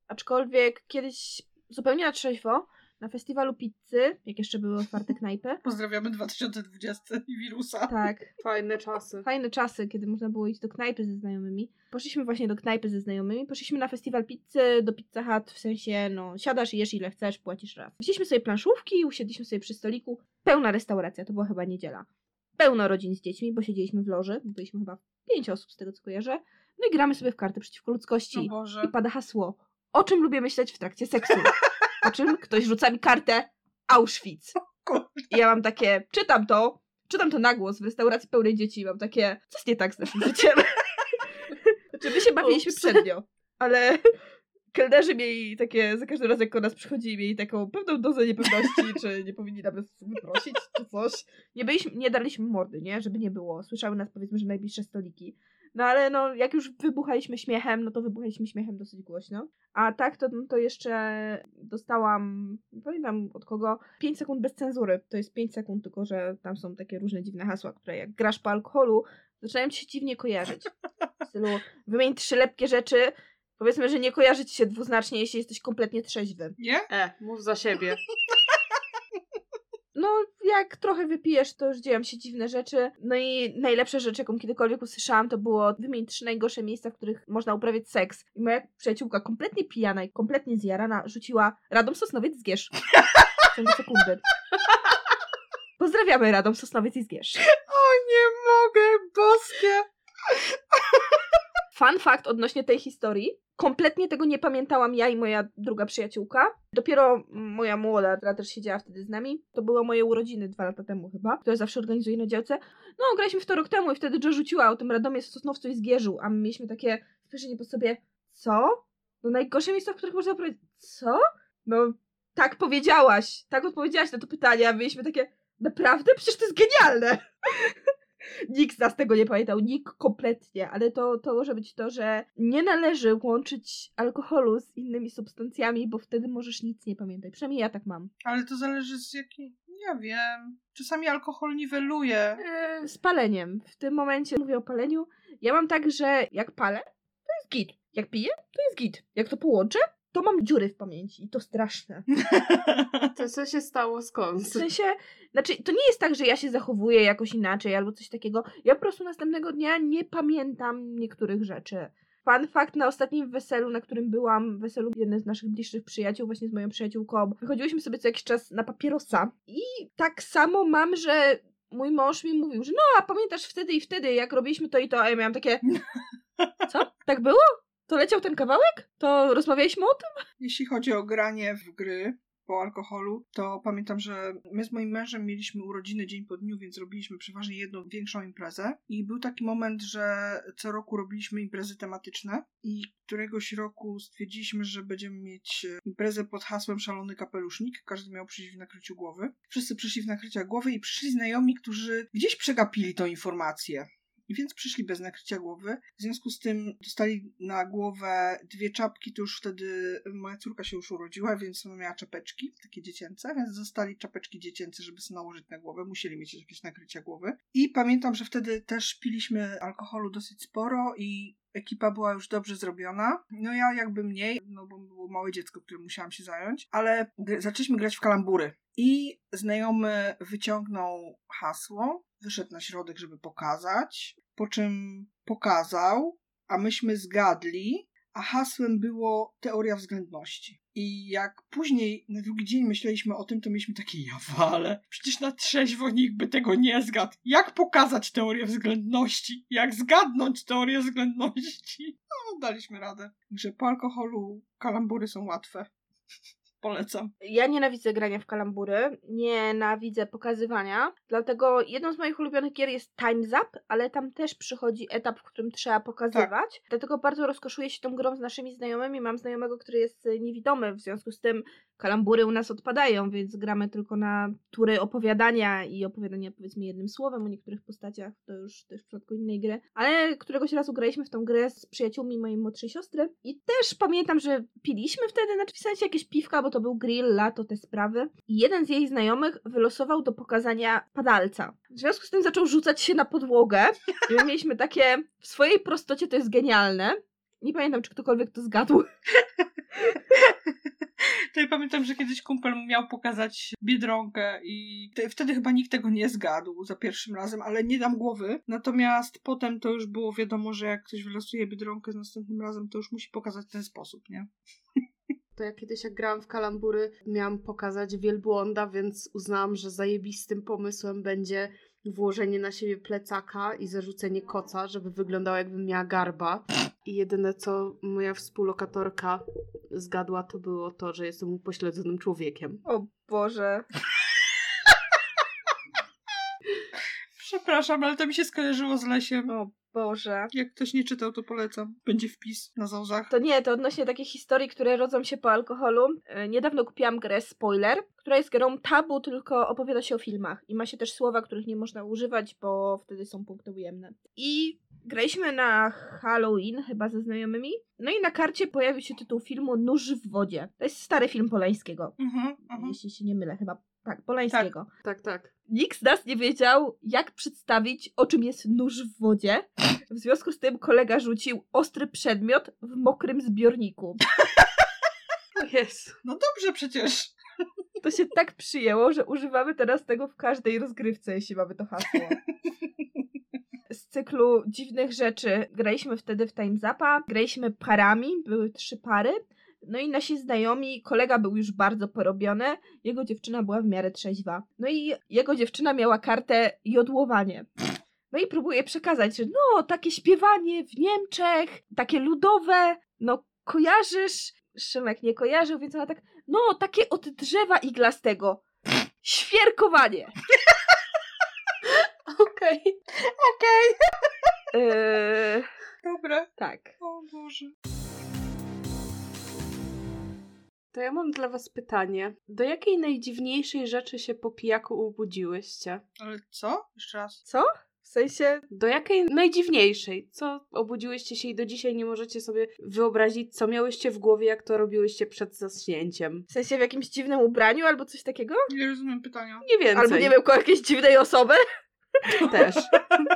Speaker 3: Aczkolwiek kiedyś zupełnie na trzeźwo, na festiwalu pizzy, jak jeszcze były otwarte knajpy.
Speaker 2: Pozdrawiamy 2020 i wirusa.
Speaker 3: Tak,
Speaker 1: Fajne czasy.
Speaker 3: fajne czasy, kiedy można było iść do knajpy ze znajomymi. Poszliśmy właśnie do knajpy ze znajomymi, poszliśmy na festiwal pizzy, do Pizza Hut, w sensie, no, siadasz i jesz ile chcesz, płacisz raz. Wzięliśmy sobie planszówki, usiedliśmy sobie przy stoliku, pełna restauracja, to była chyba niedziela. Pełno rodzin z dziećmi, bo siedzieliśmy w loży, byliśmy chyba pięć osób z tego co kojarzę. No i gramy sobie w karty przeciwko ludzkości.
Speaker 2: O Boże.
Speaker 3: I pada hasło, o czym lubię myśleć w trakcie seksu. Po czym ktoś rzuca mi kartę Auschwitz. I ja mam takie, czytam to, czytam to na głos w restauracji pełnej dzieci i mam takie, co jest nie tak z naszym życiem? znaczy my się bawiliśmy
Speaker 1: Ups.
Speaker 3: przednio, ale kelnerzy mieli takie, za każdym razem jak o nas przychodzili, mieli taką pewną dozę niepewności, czy nie powinni nas wyprosić, czy coś. Nie, byliśmy, nie daliśmy mordy, nie? Żeby nie było. Słyszały nas powiedzmy, że najbliższe stoliki. No ale no, jak już wybuchaliśmy śmiechem, no to wybuchaliśmy śmiechem dosyć głośno. A tak, to, to jeszcze dostałam, nie pamiętam od kogo, 5 sekund bez cenzury. To jest 5 sekund, tylko że tam są takie różne dziwne hasła, które jak grasz po alkoholu, zaczynają ci się dziwnie kojarzyć. W stylu, wymień trzy lepkie rzeczy, powiedzmy, że nie kojarzy ci się dwuznacznie, jeśli jesteś kompletnie trzeźwy.
Speaker 2: Nie?
Speaker 1: E, mów za siebie.
Speaker 3: No, jak trochę wypijesz, to już dzieją się dziwne rzeczy. No i najlepsza rzecz, jaką kiedykolwiek usłyszałam, to było wymień trzy najgorsze miejsca, w których można uprawiać seks. I moja przyjaciółka, kompletnie pijana i kompletnie zjarana, rzuciła Radom Sosnowiec Zgierz. W ciągu sekundy. Pozdrawiamy Radom Sosnowiec i Zgierz.
Speaker 2: O nie mogę, boskie!
Speaker 3: Fun fact odnośnie tej historii. Kompletnie tego nie pamiętałam ja i moja druga przyjaciółka. Dopiero moja młoda, która też siedziała wtedy z nami, to były moje urodziny dwa lata temu chyba, które zawsze organizuje na działce. No, graliśmy w to rok temu i wtedy Jo rzuciła o tym Radomie, Sosnowcu i Zgierzu, a my mieliśmy takie spojrzenie po sobie, co? No najgorsze miejsca, w których można powiedzieć, co? No, tak powiedziałaś, tak odpowiedziałaś na to pytanie, a byliśmy takie, naprawdę? Przecież to jest genialne! Nikt z nas tego nie pamiętał, nikt kompletnie, ale to, to może być to, że nie należy łączyć alkoholu z innymi substancjami, bo wtedy możesz nic nie pamiętać. Przynajmniej ja tak mam.
Speaker 2: Ale to zależy z jakiej... Nie wiem. Czasami alkohol niweluje.
Speaker 3: Yy, z paleniem. W tym momencie mówię o paleniu. Ja mam tak, że jak palę, to jest git. Jak piję, to jest git. Jak to połączę, to mam dziury w pamięci i to straszne.
Speaker 1: To co się stało skąd?
Speaker 3: W sensie, znaczy, to nie jest tak, że ja się zachowuję jakoś inaczej albo coś takiego. Ja po prostu następnego dnia nie pamiętam niektórych rzeczy. Fun fact, na ostatnim weselu, na którym byłam, weselu jednej z naszych bliższych przyjaciół, właśnie z moją przyjaciółką, wychodziłyśmy sobie co jakiś czas na papierosa i tak samo mam, że mój mąż mi mówił, że no, a pamiętasz wtedy i wtedy, jak robiliśmy to i to, a ja miałam takie, co? Tak było? To leciał ten kawałek? To rozmawialiśmy o tym?
Speaker 2: Jeśli chodzi o granie w gry po alkoholu, to pamiętam, że my z moim mężem mieliśmy urodziny dzień po dniu, więc robiliśmy przeważnie jedną większą imprezę. I był taki moment, że co roku robiliśmy imprezy tematyczne i któregoś roku stwierdziliśmy, że będziemy mieć e, imprezę pod hasłem Szalony Kapelusznik. Każdy miał przyjść w nakryciu głowy. Wszyscy przyszli w nakrycia głowy i przyszli znajomi, którzy gdzieś przegapili tą informację. I więc przyszli bez nakrycia głowy. W związku z tym dostali na głowę dwie czapki, to już wtedy moja córka się już urodziła, więc ona miała czapeczki, takie dziecięce, więc dostali czapeczki dziecięce, żeby sobie nałożyć na głowę. Musieli mieć jakieś nakrycia głowy. I pamiętam, że wtedy też piliśmy alkoholu dosyć sporo i ekipa była już dobrze zrobiona. No ja jakby mniej, no bo było małe dziecko, którym musiałam się zająć, ale zaczęliśmy grać w kalambury. I znajomy wyciągnął hasło, wyszedł na środek, żeby pokazać, po czym pokazał, a myśmy zgadli, a hasłem było teoria względności. I jak później na drugi dzień myśleliśmy o tym, to mieliśmy takie ja wale. Przecież na trzeźwo nikt by tego nie zgadł. Jak pokazać teorię względności? Jak zgadnąć teorię względności? No, daliśmy radę. Że po alkoholu kalambury są łatwe. Polecam.
Speaker 3: Ja nienawidzę grania w kalambury, nienawidzę pokazywania, dlatego jedną z moich ulubionych gier jest Time's Up, ale tam też przychodzi etap, w którym trzeba pokazywać. Dlatego bardzo rozkoszuję się tą grą z naszymi znajomymi. Mam znajomego, który jest y, niewidomy, w związku z tym kalambury u nas odpadają, więc gramy tylko na tury opowiadania i opowiadania powiedzmy jednym słowem o niektórych postaciach, to już też w przypadku innej gry. Ale któregoś razu graliśmy w tą grę z przyjaciółmi mojej młodszej siostry i też pamiętam, że piliśmy wtedy, znaczy w sensie jakieś piwka, bo to był grill, lato, te sprawy. I jeden z jej znajomych wylosował do pokazania padalca. W związku z tym zaczął rzucać się na podłogę i my mieliśmy takie, w swojej prostocie to jest genialne. Nie pamiętam, czy ktokolwiek to zgadł.
Speaker 2: To ja pamiętam, że kiedyś kumpel miał pokazać Biedronkę i te, wtedy chyba nikt tego nie zgadł za pierwszym razem, ale nie dam głowy. Natomiast potem to już było wiadomo, że jak ktoś wylosuje Biedronkę z następnym razem, to już musi pokazać w ten sposób, nie?
Speaker 1: To ja kiedyś jak grałam w kalambury, miałam pokazać wielbłąda, więc uznałam, że zajebistym pomysłem będzie włożenie na siebie plecaka i zarzucenie koca, żeby wyglądało jakbym miała garba. I jedyne co moja współlokatorka zgadła, to było to, że jestem upośledzonym człowiekiem.
Speaker 3: O Boże.
Speaker 2: Przepraszam, ale to mi się skojarzyło z lesiem.
Speaker 3: O Boże.
Speaker 2: Jak ktoś nie czytał, to polecam. Będzie wpis na zauzach.
Speaker 3: To nie, to odnośnie takich historii, które rodzą się po alkoholu. E, Niedawno kupiłam grę Spoiler, która jest grą tabu, tylko opowiada się o filmach. I ma się też słowa, których nie można używać, bo wtedy są punkty ujemne. I graliśmy na Halloween, chyba ze znajomymi. No i na karcie pojawił się tytuł filmu Nóż w wodzie. To jest stary film Polańskiego.
Speaker 2: Mhm, mhm.
Speaker 3: Jeśli się nie mylę, chyba tak, Polańskiego.
Speaker 1: Tak, tak.
Speaker 3: Nikt z nas nie wiedział, jak przedstawić, o czym jest nóż w wodzie. W związku z tym kolega rzucił ostry przedmiot w mokrym zbiorniku.
Speaker 1: Jezu.
Speaker 2: No dobrze przecież.
Speaker 3: To się tak przyjęło, że używamy teraz tego w każdej rozgrywce, jeśli mamy to hasło. Z cyklu dziwnych rzeczy graliśmy wtedy w Time Zapa, graliśmy parami, były trzy pary. No i nasi znajomi, kolega był już bardzo porobiony, jego dziewczyna była w miarę trzeźwa. No i jego dziewczyna miała kartę jodłowanie. No i próbuję przekazać, że no, takie śpiewanie w Niemczech, takie ludowe, no kojarzysz? Szymek nie kojarzył, więc ona tak, no, takie od drzewa iglastego. Świerkowanie.
Speaker 1: Okej.
Speaker 2: Okej.
Speaker 3: Eee,
Speaker 2: Dobra.
Speaker 3: tak.
Speaker 2: O Boże.
Speaker 1: To ja mam dla was pytanie. Do jakiej najdziwniejszej rzeczy się po pijaku obudziłyście?
Speaker 2: Ale co? Jeszcze raz.
Speaker 3: Co? W sensie,
Speaker 1: Do jakiej najdziwniejszej? Co obudziłyście się i do dzisiaj nie możecie sobie wyobrazić, co miałyście w głowie, jak to robiłyście przed zaśnięciem?
Speaker 3: w sensie w jakimś dziwnym ubraniu albo coś takiego?
Speaker 2: Nie rozumiem pytania.
Speaker 1: Nie więcej.
Speaker 3: Albo nie wiem, koło jakiejś dziwnej osoby?
Speaker 1: też.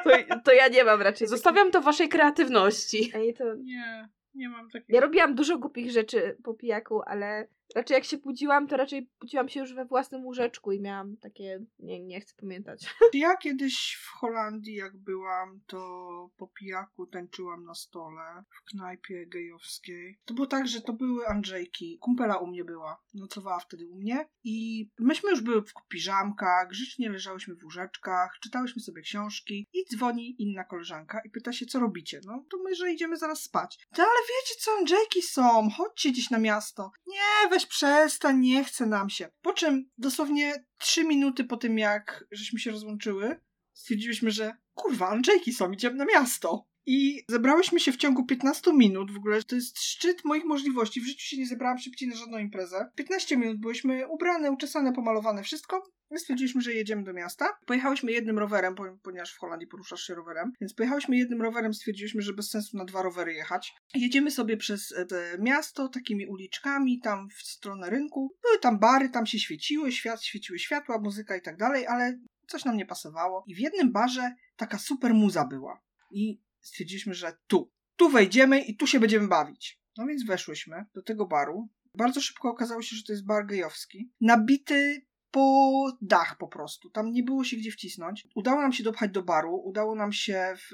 Speaker 3: To, to ja nie mam raczej.
Speaker 1: Zostawiam to waszej kreatywności.
Speaker 3: Ej, to...
Speaker 2: Nie, nie mam takiego.
Speaker 3: Ja robiłam dużo głupich rzeczy po pijaku, ale raczej jak się budziłam, to raczej budziłam się już we własnym łóżeczku i miałam takie... Nie, nie chcę pamiętać.
Speaker 2: Ja kiedyś w Holandii, jak byłam, to po pijaku tańczyłam na stole w knajpie gejowskiej. To było tak, że to były Andrzejki. Kumpela u mnie była. Nocowała wtedy u mnie. I myśmy już były w piżamkach, grzecznie leżałyśmy w łóżeczkach, czytałyśmy sobie książki i dzwoni inna koleżanka i pyta się, co robicie? No to my, że idziemy zaraz spać. To ale wiecie co, Andrzejki są, chodźcie gdzieś na miasto. Nie, weź przestań, nie chce nam się. Po czym dosłownie trzy minuty po tym, jak żeśmy się rozłączyły, stwierdziliśmy, że kurwa, Andrzejki są, idziemy na miasto. I zebrałyśmy się w ciągu 15 minut, w ogóle to jest szczyt moich możliwości. W życiu się nie zebrałam szybciej na żadną imprezę. 15 minut byłyśmy ubrane, uczesane, pomalowane, wszystko. I stwierdziliśmy, że jedziemy do miasta. Pojechałyśmy jednym rowerem, po- ponieważ w Holandii poruszasz się rowerem. Więc pojechałyśmy jednym rowerem, stwierdziliśmy, że bez sensu na dwa rowery jechać. Jedziemy sobie przez e, miasto, takimi uliczkami, tam w stronę rynku. Były tam bary, tam się świeciły, świat, świeciły światła, muzyka i tak dalej, ale coś nam nie pasowało. I w jednym barze taka super muza była. I stwierdziliśmy, że tu. Tu wejdziemy i tu się będziemy bawić. No więc weszłyśmy do tego baru. Bardzo szybko okazało się, że to jest bar gejowski. Nabity po dach po prostu. Tam nie było się gdzie wcisnąć. Udało nam się dopchać do baru, udało nam się w,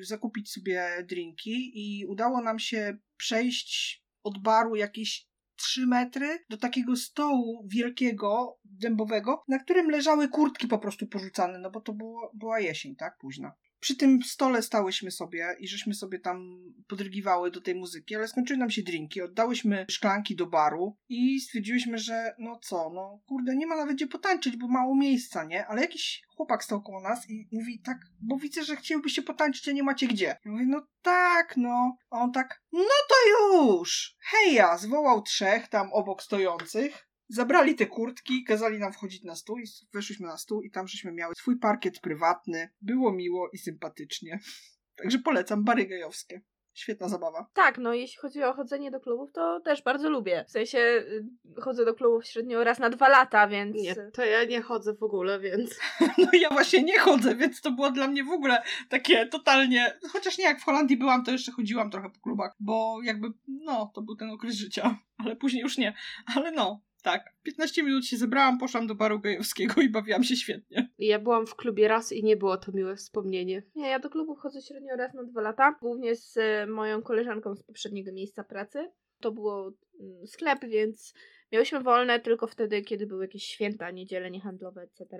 Speaker 2: zakupić sobie drinki i udało nam się przejść od baru jakieś 3 metry do takiego stołu wielkiego, dębowego, na którym leżały kurtki po prostu porzucane, no bo to było, była jesień, tak? Późna. Przy tym stole stałyśmy sobie i żeśmy sobie tam podrygiwały do tej muzyki, ale skończyły nam się drinki, oddałyśmy szklanki do baru i stwierdziłyśmy, że no co, no kurde, nie ma nawet gdzie potańczyć, bo mało miejsca, nie? Ale jakiś chłopak stał koło nas i mówi tak, bo widzę, że chcielibyście potańczyć, a nie macie gdzie. Ja mówię, no tak, no. A on tak, no to już! Heja! Zwołał trzech tam obok stojących. Zabrali te kurtki, kazali nam wchodzić na stół i weszliśmy na stół i tam żeśmy miały swój parkiet prywatny. Było miło i sympatycznie. Także polecam bary gejowskie. Świetna zabawa.
Speaker 3: Tak, no jeśli chodzi o chodzenie do klubów, to też bardzo lubię. W sensie y, chodzę do klubów średnio raz na dwa lata, więc...
Speaker 1: Nie, to ja nie chodzę w ogóle, więc...
Speaker 2: No ja właśnie nie chodzę, więc to było dla mnie w ogóle takie totalnie... Chociaż nie, jak w Holandii byłam, to jeszcze chodziłam trochę po klubach, bo jakby, no, to był ten okres życia. Ale później już nie. Ale no, tak. 15 minut się zebrałam, poszłam do baru gejowskiego i bawiłam się świetnie.
Speaker 1: Ja byłam w klubie raz i nie było to miłe wspomnienie.
Speaker 3: Nie, ja do klubów chodzę średnio raz na dwa lata, głównie z e, moją koleżanką z poprzedniego miejsca pracy. To było mm, sklep, więc miałyśmy wolne tylko wtedy, kiedy były jakieś święta, niedziele niehandlowe, etc.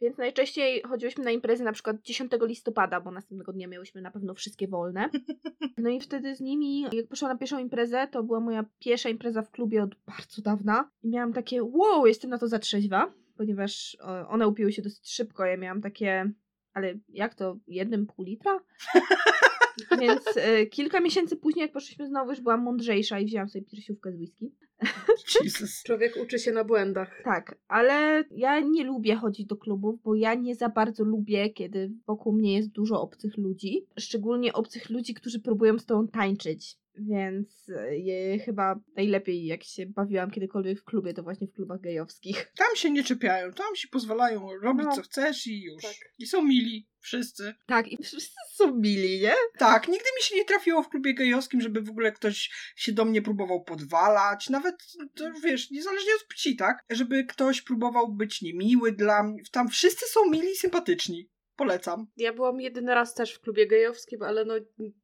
Speaker 3: Więc najczęściej chodziłyśmy na imprezy na przykład 10 listopada, bo następnego dnia miałyśmy na pewno wszystkie wolne. No i wtedy z nimi, jak poszłam na pierwszą imprezę, to była moja pierwsza impreza w klubie od bardzo dawna. I miałam takie, wow, jestem na to za trzeźwa, ponieważ o, one upiły się dosyć szybko. Ja miałam takie, ale jak to, jednym pół litra? Więc e, kilka miesięcy później, jak poszliśmy znowu, już byłam mądrzejsza i wzięłam sobie piersiówkę z whisky.
Speaker 2: Jesus.
Speaker 1: Człowiek uczy się na błędach.
Speaker 3: Tak, ale ja nie lubię chodzić do klubów, bo ja nie za bardzo lubię, kiedy wokół mnie jest dużo obcych ludzi. Szczególnie obcych ludzi, którzy próbują z tobą tańczyć. Więc e, je, chyba najlepiej, jak się bawiłam kiedykolwiek w klubie, to właśnie w klubach gejowskich.
Speaker 2: Tam się nie czepiają, tam się pozwalają robić
Speaker 1: No.
Speaker 2: co chcesz i już.
Speaker 1: Tak.
Speaker 2: I są mili, wszyscy.
Speaker 3: Tak, i wszyscy są mili, nie?
Speaker 2: Tak, nigdy mi się nie trafiło w klubie gejowskim, żeby w ogóle ktoś się do mnie próbował podwalać, nawet, to, wiesz, niezależnie od płci, tak? Żeby ktoś próbował być niemiły dla mnie. Tam wszyscy są mili i sympatyczni. Polecam.
Speaker 1: Ja byłam jedyny raz też w klubie gejowskim, ale no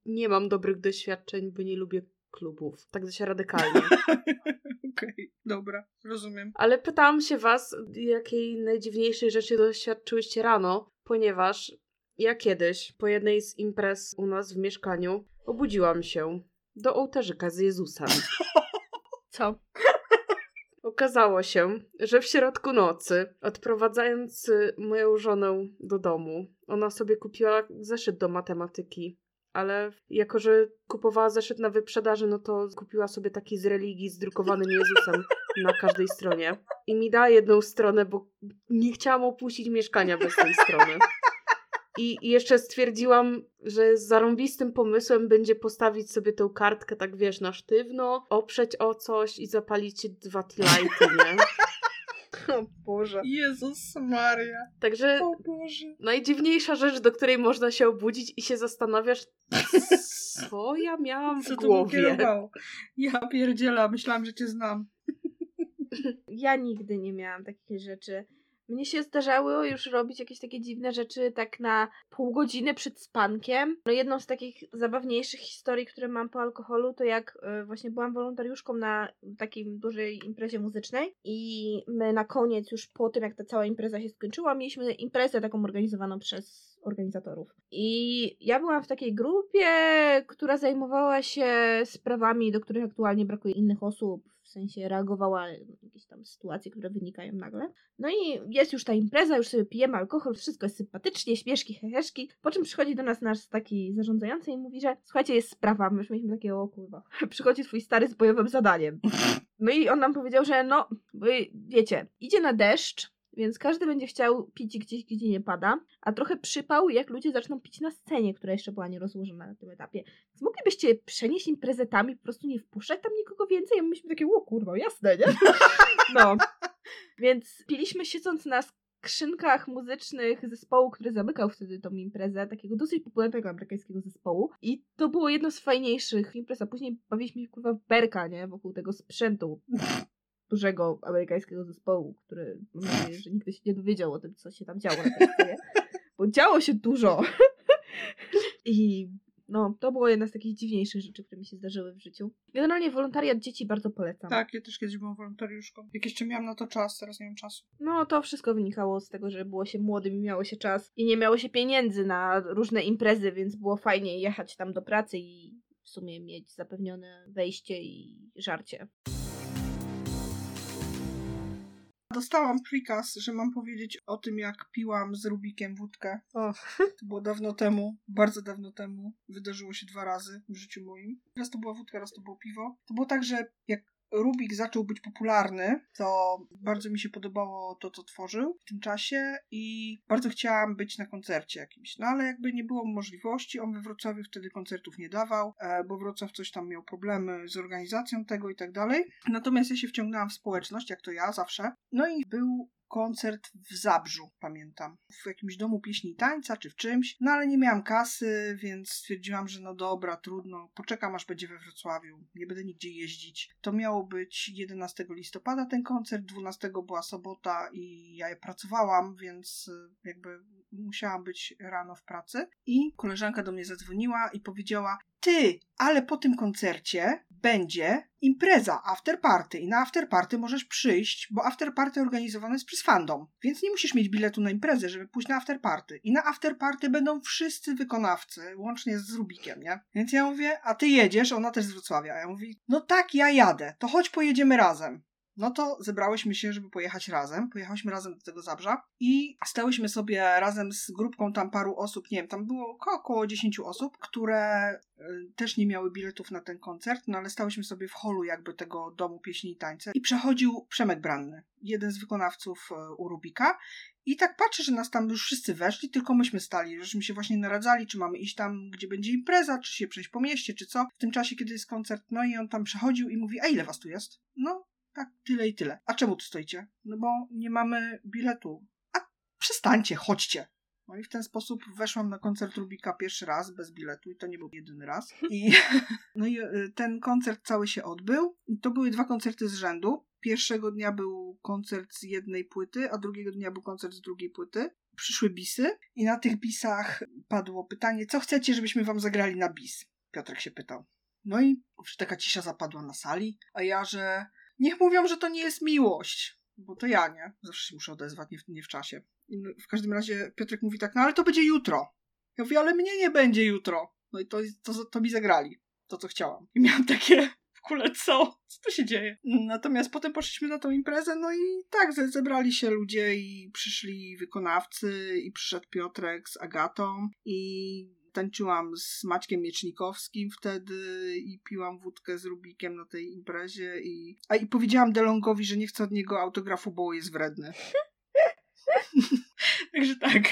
Speaker 1: nie mam dobrych doświadczeń, bo nie lubię klubów. Tak dość radykalnie.
Speaker 2: Okej, dobra, rozumiem.
Speaker 1: Ale pytałam się was, jakiej najdziwniejszej rzeczy doświadczyłyście rano, ponieważ ja kiedyś po jednej z imprez u nas w mieszkaniu obudziłam się do ołtarzyka z Jezusem.
Speaker 3: Co?
Speaker 1: Okazało się, że w środku nocy, odprowadzając y, moją żonę do domu, ona sobie kupiła zeszyt do matematyki, ale jako, że kupowała zeszyt na wyprzedaży, no to kupiła sobie taki z religii z drukowanym Jezusem na każdej stronie. I mi da jedną stronę, bo nie chciałam opuścić mieszkania bez tej strony. I jeszcze stwierdziłam, że zarąbistym pomysłem będzie postawić sobie tą kartkę, tak wiesz, na sztywno, oprzeć o coś i zapalić dwa tilajty, nie?
Speaker 3: O Boże.
Speaker 2: Jezus Maria.
Speaker 1: Także
Speaker 2: O Boże.
Speaker 1: najdziwniejsza rzecz, do której można się obudzić i się zastanawiasz, co ja miałam w
Speaker 2: Co to
Speaker 1: głowie.
Speaker 2: Ja pierdziela, myślałam, że cię znam.
Speaker 3: Ja nigdy nie miałam takich rzeczy. Mnie się zdarzało już robić jakieś takie dziwne rzeczy tak na pół godziny przed spankiem. No jedną z takich zabawniejszych historii, które mam po alkoholu, to jak y, właśnie byłam wolontariuszką na takiej dużej imprezie muzycznej i my na koniec już po tym, jak ta cała impreza się skończyła, mieliśmy imprezę taką organizowaną przez organizatorów. I ja byłam w takiej grupie, która zajmowała się sprawami, do których aktualnie brakuje innych osób, sensie reagowała na jakieś tam sytuacje, które wynikają nagle. No i jest już ta impreza, już sobie pijemy alkohol, wszystko jest sympatycznie, śmieszki, heheszki, po czym przychodzi do nas nasz taki zarządzający i mówi, że słuchajcie, jest sprawa, my już mieliśmy takie, o kurwa, przychodzi twój stary z bojowym zadaniem. No i on nam powiedział, że no, wiecie, idzie na deszcz, więc każdy będzie chciał pić gdzieś, gdzie nie pada, a trochę przypał, jak ludzie zaczną pić na scenie, która jeszcze była nierozłożona na tym etapie. Więc moglibyście przenieść imprezę po prostu nie wpuszczać tam nikogo więcej, a my myśmy takie, o kurwa, jasne, nie? No. Więc piliśmy siedząc na skrzynkach muzycznych zespołu, który zamykał wtedy tą imprezę, takiego dosyć popularnego amerykańskiego zespołu. I to było jedno z fajniejszych imprez, a później bawiliśmy się kurwa w berka, nie? Wokół tego sprzętu dużego amerykańskiego zespołu, który mam nadzieję, że nigdy się nie dowiedział o tym, co się tam działo na tej scenie. Bo działo się dużo. I no, to było jedna z takich dziwniejszych rzeczy, które mi się zdarzyły w życiu. Generalnie wolontariat dzieci bardzo polecam.
Speaker 2: Tak, ja też kiedyś byłam wolontariuszką. Jak jeszcze miałam na to czas, teraz nie mam czasu.
Speaker 3: No, to wszystko wynikało z tego, że było się młodym i miało się czas i nie miało się pieniędzy na różne imprezy, więc było fajnie jechać tam do pracy i w sumie mieć zapewnione wejście i żarcie.
Speaker 2: Dostałam prikaz, że mam powiedzieć o tym, jak piłam z Rubikiem wódkę.
Speaker 3: O.
Speaker 2: To było dawno temu, bardzo dawno temu. Wydarzyło się dwa razy w życiu moim. Raz to była wódka, raz to było piwo. To było tak, że jak Rubik zaczął być popularny, to bardzo mi się podobało to, co tworzył w tym czasie i bardzo chciałam być na koncercie jakimś. No ale jakby nie było możliwości, on we Wrocławiu wtedy koncertów nie dawał, e, bo Wrocław coś tam miał problemy z organizacją tego i tak dalej. Natomiast ja się wciągnęłam w społeczność, jak to ja zawsze. No i był koncert w Zabrzu, pamiętam. W jakimś domu pieśni i tańca, czy w czymś. No ale nie miałam kasy, więc stwierdziłam, że no dobra, trudno. Poczekam, aż będzie we Wrocławiu. Nie będę nigdzie jeździć. To miało być 11 listopada ten koncert, 12 była sobota i ja pracowałam, więc y, jakby musiałam być rano w pracy. I koleżanka do mnie zadzwoniła i powiedziała: Ty, ale po tym koncercie będzie impreza, after party i na after party możesz przyjść, bo after party organizowane jest przez fandom, więc nie musisz mieć biletu na imprezę, żeby pójść na after party. I na after party będą wszyscy wykonawcy, łącznie z Rubikiem, nie? Więc ja mówię, a ty jedziesz, ona też z Wrocławia. Ja mówię, no tak, ja jadę, to chodź pojedziemy razem. No to zebrałyśmy się, żeby pojechać razem. Pojechałyśmy razem do tego Zabrza i stałyśmy sobie razem z grupką tam paru osób, nie wiem, tam było około 10 osób, które y, też nie miały biletów na ten koncert, no ale stałyśmy sobie w holu jakby tego domu pieśni i tańce i przechodził Przemek Branny, jeden z wykonawców y, u Rubika i tak patrzę, że nas tam już wszyscy weszli, tylko myśmy stali, żeśmy się właśnie naradzali, czy mamy iść tam, gdzie będzie impreza, czy się przejść po mieście, czy co, w tym czasie, kiedy jest koncert, no i on tam przechodził i mówi, a ile was tu jest? No, tak, tyle i tyle. A czemu tu stoicie? No bo nie mamy biletu. A przestańcie, chodźcie. No i w ten sposób weszłam na koncert Rubika pierwszy raz bez biletu i to nie był jedyny raz. I, no i y, ten koncert cały się odbył. I to były dwa koncerty z rzędu. Pierwszego dnia był koncert z jednej płyty, a drugiego dnia był koncert z drugiej płyty. Przyszły bisy i na tych bisach padło pytanie, co chcecie, żebyśmy wam zagrali na bis? Piotrek się pytał. No i taka cisza zapadła na sali, a ja, że Niech mówią, że to nie jest miłość. Bo to ja, nie? Zawsze się muszę odezwać, nie w, nie w czasie. I w każdym razie Piotrek mówi tak, no ale to będzie jutro. Ja mówię, ale mnie nie będzie jutro. No i to, to, to mi zagrali. To, co chciałam. I miałam takie, w kule co? Co tu się dzieje? Natomiast potem poszliśmy na tą imprezę, no i tak, zebrali się ludzie i przyszli wykonawcy i przyszedł Piotrek z Agatą i tańczyłam z Maćkiem Miecznikowskim wtedy i piłam wódkę z Rubikiem na tej imprezie i, a i powiedziałam Delongowi, że nie chcę od niego autografu, bo jest wredny. Także tak,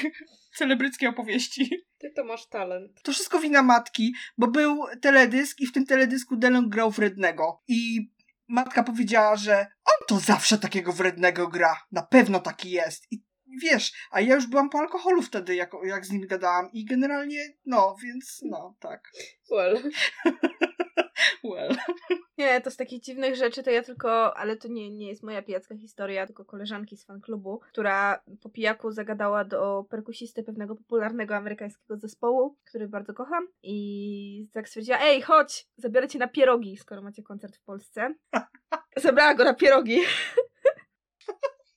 Speaker 2: celebryckie opowieści.
Speaker 1: Ty to masz talent.
Speaker 2: To wszystko wina matki, bo był teledysk i w tym teledysku Delong grał wrednego. I matka powiedziała, że on to zawsze takiego wrednego gra. Na pewno taki jest. I wiesz, a ja już byłam po alkoholu wtedy, jak, jak z nim gadałam. I generalnie, no, więc no, tak.
Speaker 1: Well.
Speaker 2: well.
Speaker 3: Nie, to z takich dziwnych rzeczy to ja tylko, ale to nie, nie jest moja pijacka historia, tylko koleżanki z fanklubu, która po pijaku zagadała do perkusisty pewnego popularnego amerykańskiego zespołu, który bardzo kocham i tak stwierdziła, ej, chodź, zabiorę cię na pierogi, skoro macie koncert w Polsce. Zabrała go na pierogi.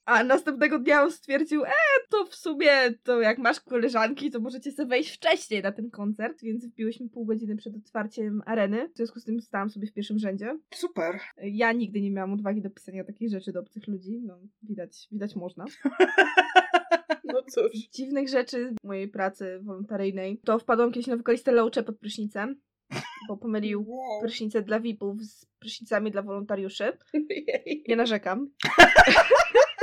Speaker 3: A następnego dnia on stwierdził, e, to w sumie, to jak masz koleżanki, to możecie sobie wejść wcześniej na ten koncert, więc wbiłyśmy pół godziny przed otwarciem areny. W związku z tym stałam sobie w pierwszym rzędzie.
Speaker 2: Super.
Speaker 3: Ja nigdy nie miałam odwagi do pisania takich rzeczy do obcych ludzi, no widać, widać można.
Speaker 1: No cóż.
Speaker 3: Dziwnych rzeczy mojej pracy wolontaryjnej, to wpadłam kiedyś na wokalistę Loacze pod prysznicem, bo pomylił
Speaker 2: Wow.
Speaker 3: prysznice dla VIP-ów z prysznicami dla wolontariuszy.
Speaker 1: Jej.
Speaker 3: Nie narzekam.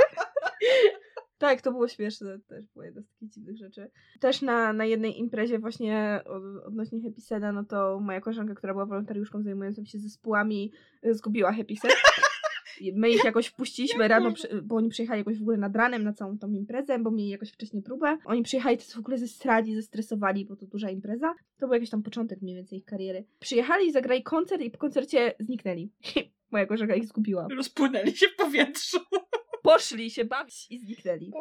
Speaker 3: Tak, to było śmieszne, też była jedna z takich dziwnych rzeczy. Też na, na jednej imprezie właśnie od, odnośnie Happyseda, no to moja koleżanka, która była wolontariuszką zajmującą się zespołami, y, zgubiła Happysed. I My ich jakoś wpuściliśmy rano, bo oni przyjechali jakoś w ogóle nad ranem na całą tą imprezę, bo mieli jakoś wcześniej próbę. Oni przyjechali to w ogóle zestrali, zestresowali, bo to duża impreza. To był jakiś tam początek mniej więcej ich kariery. Przyjechali, zagrali koncert i po koncercie zniknęli. Moja koleżanka ich zgubiła.
Speaker 2: Rozpłynęli się w powietrzu.
Speaker 3: Poszli się bawić i zniknęli.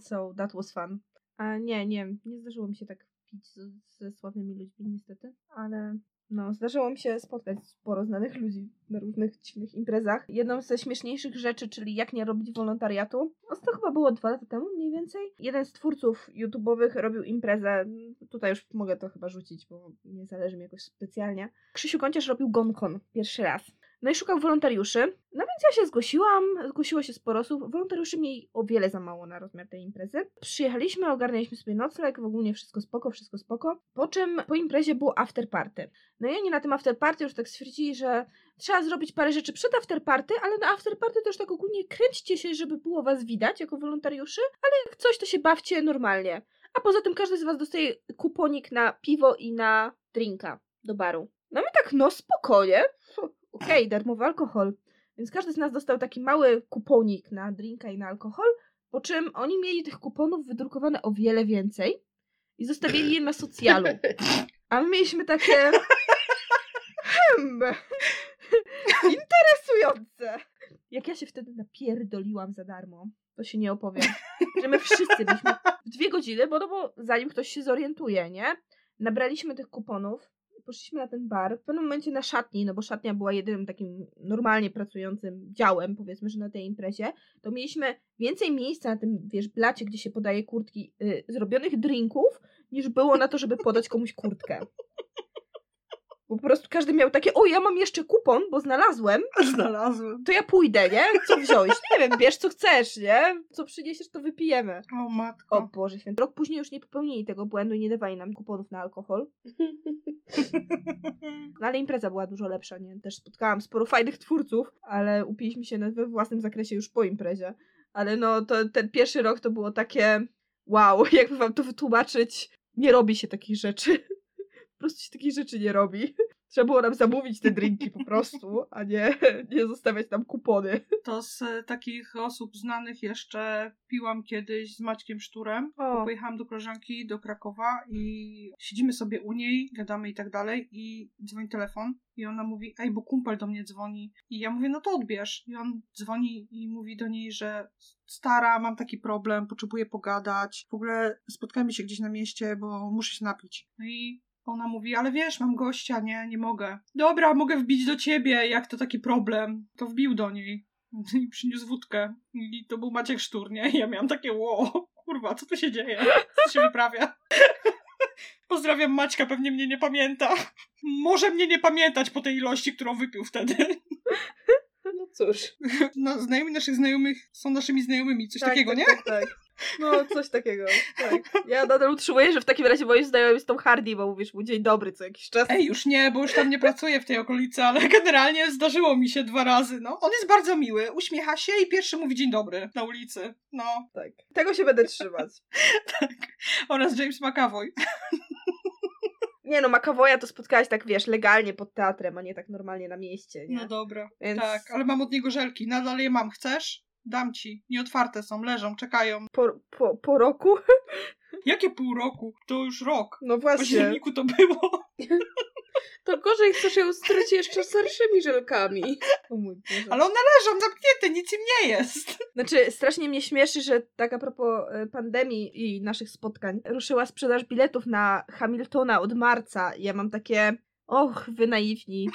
Speaker 3: So that was fun. A nie, nie, nie zdarzyło mi się tak pić z, ze sławnymi ludźmi niestety, ale no, zdarzyło mi się spotkać sporo znanych ludzi na różnych dziwnych imprezach. Jedną ze śmieszniejszych rzeczy, czyli jak nie robić wolontariatu. No, to chyba było dwa lata temu mniej więcej. Jeden z twórców YouTube'owych robił imprezę. Tutaj już mogę to chyba rzucić, bo nie zależy mi jakoś specjalnie. Krzysiu Kąciarz robił GonCon pierwszy raz. No i szukał wolontariuszy. No więc ja się zgłosiłam, zgłosiło się sporo osób. Wolontariuszy mieli o wiele za mało na rozmiar tej imprezy. Przyjechaliśmy, ogarnialiśmy sobie nocleg, w ogóle wszystko spoko, wszystko spoko. Po czym po imprezie było after party. No i oni na tym after party już tak stwierdzili, że trzeba zrobić parę rzeczy przed after party, ale na after party też tak ogólnie kręćcie się, żeby było was widać jako wolontariuszy, ale jak coś to się bawcie normalnie. A poza tym każdy z was dostaje kuponik na piwo i na drinka do baru. No my tak, no spokojnie. Okej, darmowy alkohol. Więc każdy z nas dostał taki mały kuponik na drinka i na alkohol, po czym oni mieli tych kuponów wydrukowane o wiele więcej i zostawili je na socjalu. A my mieliśmy takie... Hmm, interesujące. Jak ja się wtedy napierdoliłam za darmo, to się nie opowiem. Że my wszyscy byliśmy w dwie godziny, bo, no bo zanim ktoś się zorientuje, nie? Nabraliśmy tych kuponów, poszliśmy na ten bar, w pewnym momencie na szatni, no bo szatnia była jedynym takim normalnie pracującym działem, powiedzmy, że na tej imprezie, to mieliśmy więcej miejsca na tym, wiesz, blacie, gdzie się podaje kurtki, y, zrobionych drinków, niż było na to, żeby podać komuś kurtkę. Bo po prostu każdy miał takie, o ja mam jeszcze kupon, bo znalazłem,
Speaker 2: Znalazłem.
Speaker 3: to ja pójdę, nie? Co wziąć? Nie wiem, bierz co chcesz, nie? Co przyniesiesz, to wypijemy.
Speaker 2: O matko.
Speaker 3: O Boże święty. Rok później już nie popełnili tego błędu i nie dawali nam kuponów na alkohol. No ale impreza była dużo lepsza, nie? Też spotkałam sporo fajnych twórców, ale upiliśmy się we własnym zakresie już po imprezie. Ale no, to ten pierwszy rok to było takie wow, jakby wam to wytłumaczyć, nie robi się takich rzeczy. Po prostu się takich rzeczy nie robi. Trzeba było nam zamówić te drinki po prostu, a nie, nie zostawiać nam kupony.
Speaker 2: To z e, takich osób znanych jeszcze piłam kiedyś z Maćkiem Szturem.
Speaker 3: O.
Speaker 2: Pojechałam do koleżanki do Krakowa i siedzimy sobie u niej, gadamy i tak dalej i dzwoni telefon i ona mówi, ej, bo kumpel do mnie dzwoni. I ja mówię, no to odbierz. I on dzwoni i mówi do niej, że stara, mam taki problem, potrzebuję pogadać. W ogóle spotkajmy się gdzieś na mieście, bo muszę się napić. No i ona mówi, ale wiesz, mam gościa, nie, nie mogę. Dobra, mogę wbić do ciebie, jak to taki problem. To wbił do niej i przyniósł wódkę. I to był Maciek Sztur, nie? I ja miałam takie, ło, kurwa, co tu się dzieje? Co się wyprawia? Pozdrawiam Maćka, pewnie mnie nie pamięta. Może mnie nie pamiętać po tej ilości, którą wypił wtedy.
Speaker 1: No cóż.
Speaker 2: No, znajomi naszych znajomych są naszymi znajomymi, coś takiego,
Speaker 3: tak,
Speaker 2: nie?
Speaker 3: Tak, tak. No, coś takiego. Tak. Ja nadal utrzymuję, że w takim razie moim znajomym jest Tom Hardy, bo mówisz mu dzień dobry co jakiś czas.
Speaker 2: Ej, już nie, bo już tam nie pracuję w tej okolicy, ale generalnie zdarzyło mi się dwa razy. No, on jest bardzo miły, uśmiecha się i pierwszy mówi dzień dobry na ulicy. No,
Speaker 3: Tak. Tego się będę trzymać.
Speaker 2: tak. Oraz James McAvoy.
Speaker 3: Nie no, Makawoja to spotkałaś tak, wiesz, legalnie pod teatrem, a nie tak normalnie na mieście, nie?
Speaker 2: No dobra.
Speaker 3: Więc-
Speaker 2: Tak, ale mam od niego żelki. Nadal je mam. Chcesz? Dam ci. Nieotwarte są, leżą, czekają.
Speaker 3: Po, po, po roku?
Speaker 2: Jakie pół roku? To już rok.
Speaker 3: No
Speaker 2: W
Speaker 3: właśnie.
Speaker 2: październiku to było.
Speaker 1: To gorzej chcesz ją stryć jeszcze starszymi żelkami.
Speaker 2: Ale one leżą zamknięte, nic im nie jest.
Speaker 3: Znaczy, strasznie mnie śmieszy, że tak a propos e, pandemii i naszych spotkań, ruszyła sprzedaż biletów na Hamiltona od marca. Ja mam takie, och, wy naiwni.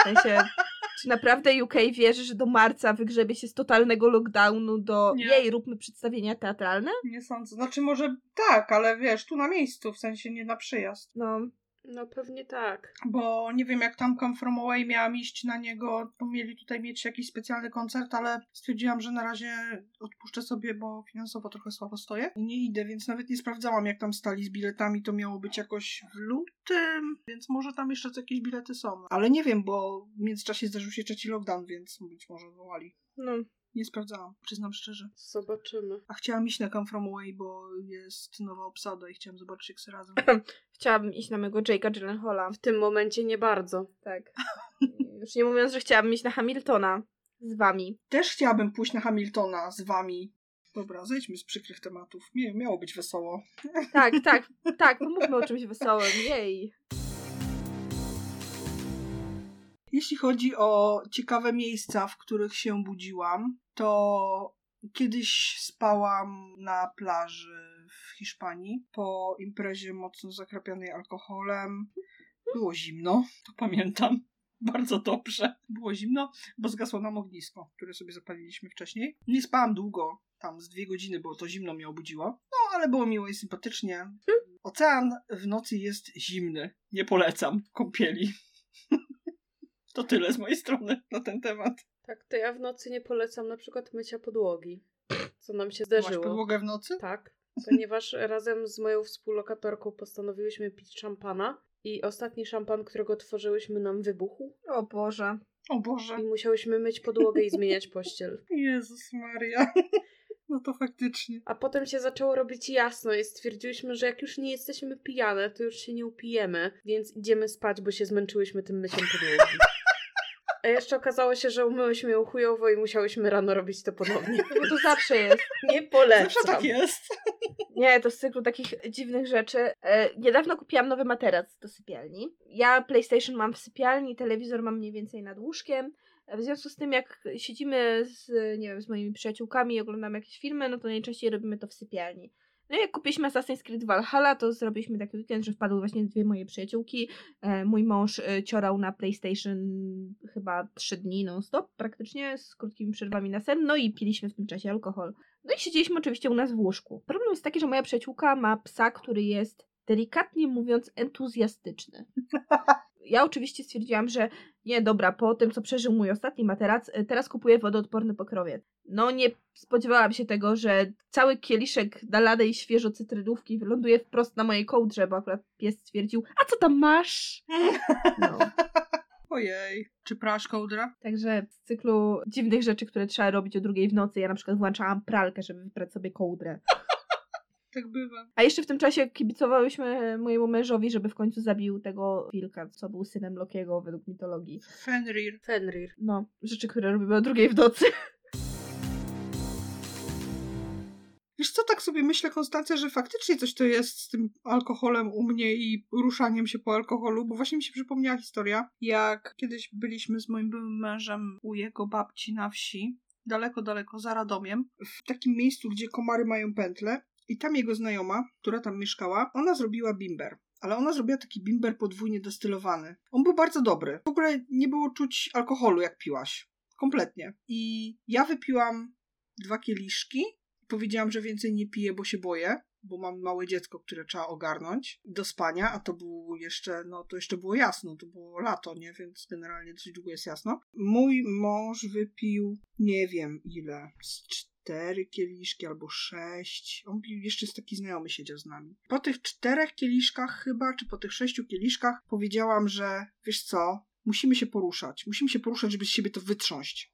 Speaker 3: W sensie, czy naprawdę UK wierzy, że do marca wygrzebie się z totalnego lockdownu do
Speaker 2: Nie.
Speaker 3: jej, róbmy przedstawienia teatralne?
Speaker 2: Nie sądzę. Znaczy może tak, ale wiesz, tu na miejscu, w sensie nie na przyjazd.
Speaker 3: No,
Speaker 1: No pewnie tak.
Speaker 2: Bo nie wiem, jak tam Come From Away miałam iść na niego, bo mieli tutaj mieć jakiś specjalny koncert, ale stwierdziłam, że na razie odpuszczę sobie, bo finansowo trochę słabo stoję. I nie idę, więc nawet nie sprawdzałam, jak tam stali z biletami. To miało być jakoś w lutym, więc może tam jeszcze jakieś bilety są. Ale nie wiem, bo w międzyczasie zdarzył się trzeci lockdown, więc być może wołali.
Speaker 3: no.
Speaker 2: Nie sprawdzałam, przyznam szczerze.
Speaker 1: Zobaczymy.
Speaker 2: A chciałam iść na Come From Away, bo jest nowa obsada i chciałam zobaczyć, jak se razem.
Speaker 3: Chciałabym iść na mego Jake'a Gyllenhaala.
Speaker 1: W tym momencie nie bardzo.
Speaker 3: Tak. Już nie mówiąc, że chciałabym iść na Hamiltona z wami.
Speaker 2: Też chciałabym pójść na Hamiltona z wami. Dobra, zejdźmy z przykrych tematów. Nie, miało być wesoło.
Speaker 3: Tak, tak, tak, pomówmy o czymś wesołym. Jej.
Speaker 2: Jeśli chodzi o ciekawe miejsca, w których się budziłam, to kiedyś spałam na plaży w Hiszpanii po imprezie mocno zakrapianej alkoholem. Było zimno, to pamiętam. Bardzo dobrze. Było zimno, bo zgasło nam ognisko, które sobie zapaliliśmy wcześniej. Nie spałam długo, tam z dwie godziny, bo to zimno mnie obudziło. No, ale było miło i sympatycznie. Ocean w nocy jest zimny. Nie polecam kąpieli. To tyle z mojej strony na ten temat.
Speaker 1: Tak, to ja w nocy nie polecam na przykład mycia podłogi. Co nam się
Speaker 2: Masz
Speaker 1: zdarzyło.
Speaker 2: podłogę w nocy?
Speaker 1: Tak, ponieważ razem z moją współlokatorką postanowiłyśmy pić szampana i ostatni szampan, którego tworzyłyśmy nam wybuchł
Speaker 3: O Boże.
Speaker 2: O Boże.
Speaker 1: i musiałyśmy myć podłogę i zmieniać pościel.
Speaker 2: Jezus Maria. No to faktycznie.
Speaker 1: A potem się zaczęło robić jasno i stwierdziłyśmy, że jak już nie jesteśmy pijane, to już się nie upijemy, więc idziemy spać, bo się zmęczyłyśmy tym myciem podłogi. A jeszcze okazało się, że umyłyśmy ją chujowo i musiałyśmy rano robić to ponownie.
Speaker 3: No bo to zawsze jest.
Speaker 1: Nie polecam.
Speaker 2: Zawsze tak jest.
Speaker 3: Nie, to z cyklu takich dziwnych rzeczy. E, niedawno kupiłam nowy materac do sypialni. Ja PlayStation mam w sypialni, telewizor mam mniej więcej nad łóżkiem. W związku z tym, jak siedzimy z, nie wiem, z moimi przyjaciółkami i oglądamy jakieś filmy, no to najczęściej robimy to w sypialni. No i jak kupiliśmy Assassin's Creed Valhalla, to zrobiliśmy taki weekend, że wpadły właśnie dwie moje przyjaciółki. E, mój mąż e, ciorał na PlayStation chyba trzy dni non-stop, praktycznie, z krótkimi przerwami na sen, no i piliśmy w tym czasie alkohol. No i siedzieliśmy oczywiście u nas w łóżku. Problem jest taki, że moja przyjaciółka ma psa, który jest delikatnie mówiąc entuzjastyczny. Ja oczywiście stwierdziłam, że nie, dobra, po tym co przeżył mój ostatni materac, y, teraz kupuję wodoodporny pokrowiec. No nie spodziewałam się tego, że cały kieliszek nalanej świeżo cytrynówki wyląduje wprost na mojej kołdrze, bo akurat pies stwierdził, a co tam masz? No.
Speaker 2: Ojej. Czy prasz kołdra?
Speaker 3: Także z cyklu dziwnych rzeczy, które trzeba robić o drugiej w nocy, ja na przykład włączałam pralkę, żeby wyprać sobie kołdrę.
Speaker 2: Tak bywa.
Speaker 3: A jeszcze w tym czasie kibicowałyśmy mojemu mężowi, żeby w końcu zabił tego wilka, co był synem Lokiego według mitologii.
Speaker 2: Fenrir.
Speaker 1: Fenrir.
Speaker 3: No, rzeczy, które robimy o drugiej w nocy.
Speaker 2: Wiesz co, tak sobie myślę, Konstancja, że faktycznie coś to jest z tym alkoholem u mnie i ruszaniem się po alkoholu, bo właśnie mi się przypomniała historia, jak kiedyś byliśmy z moim byłym mężem u jego babci na wsi, daleko, daleko za Radomiem, w takim miejscu, gdzie komary mają pętle i tam jego znajoma, która tam mieszkała, ona zrobiła bimber. Ale ona zrobiła taki bimber podwójnie destylowany. On był bardzo dobry. W ogóle nie było czuć alkoholu, jak piłaś. Kompletnie. I ja wypiłam dwa kieliszki Powiedziałam, że więcej nie piję, bo się boję, bo mam małe dziecko, które trzeba ogarnąć do spania, a to było jeszcze, no to jeszcze było jasno, to było lato, nie? Więc generalnie dosyć długo jest jasno. Mój mąż wypił, nie wiem ile, z cztery kieliszki albo sześć. On jeszcze jest taki znajomy siedział z nami. Po tych czterech kieliszkach chyba, czy po tych sześciu kieliszkach powiedziałam, że wiesz co, musimy się poruszać. Musimy się poruszać, żeby z siebie to wytrząść.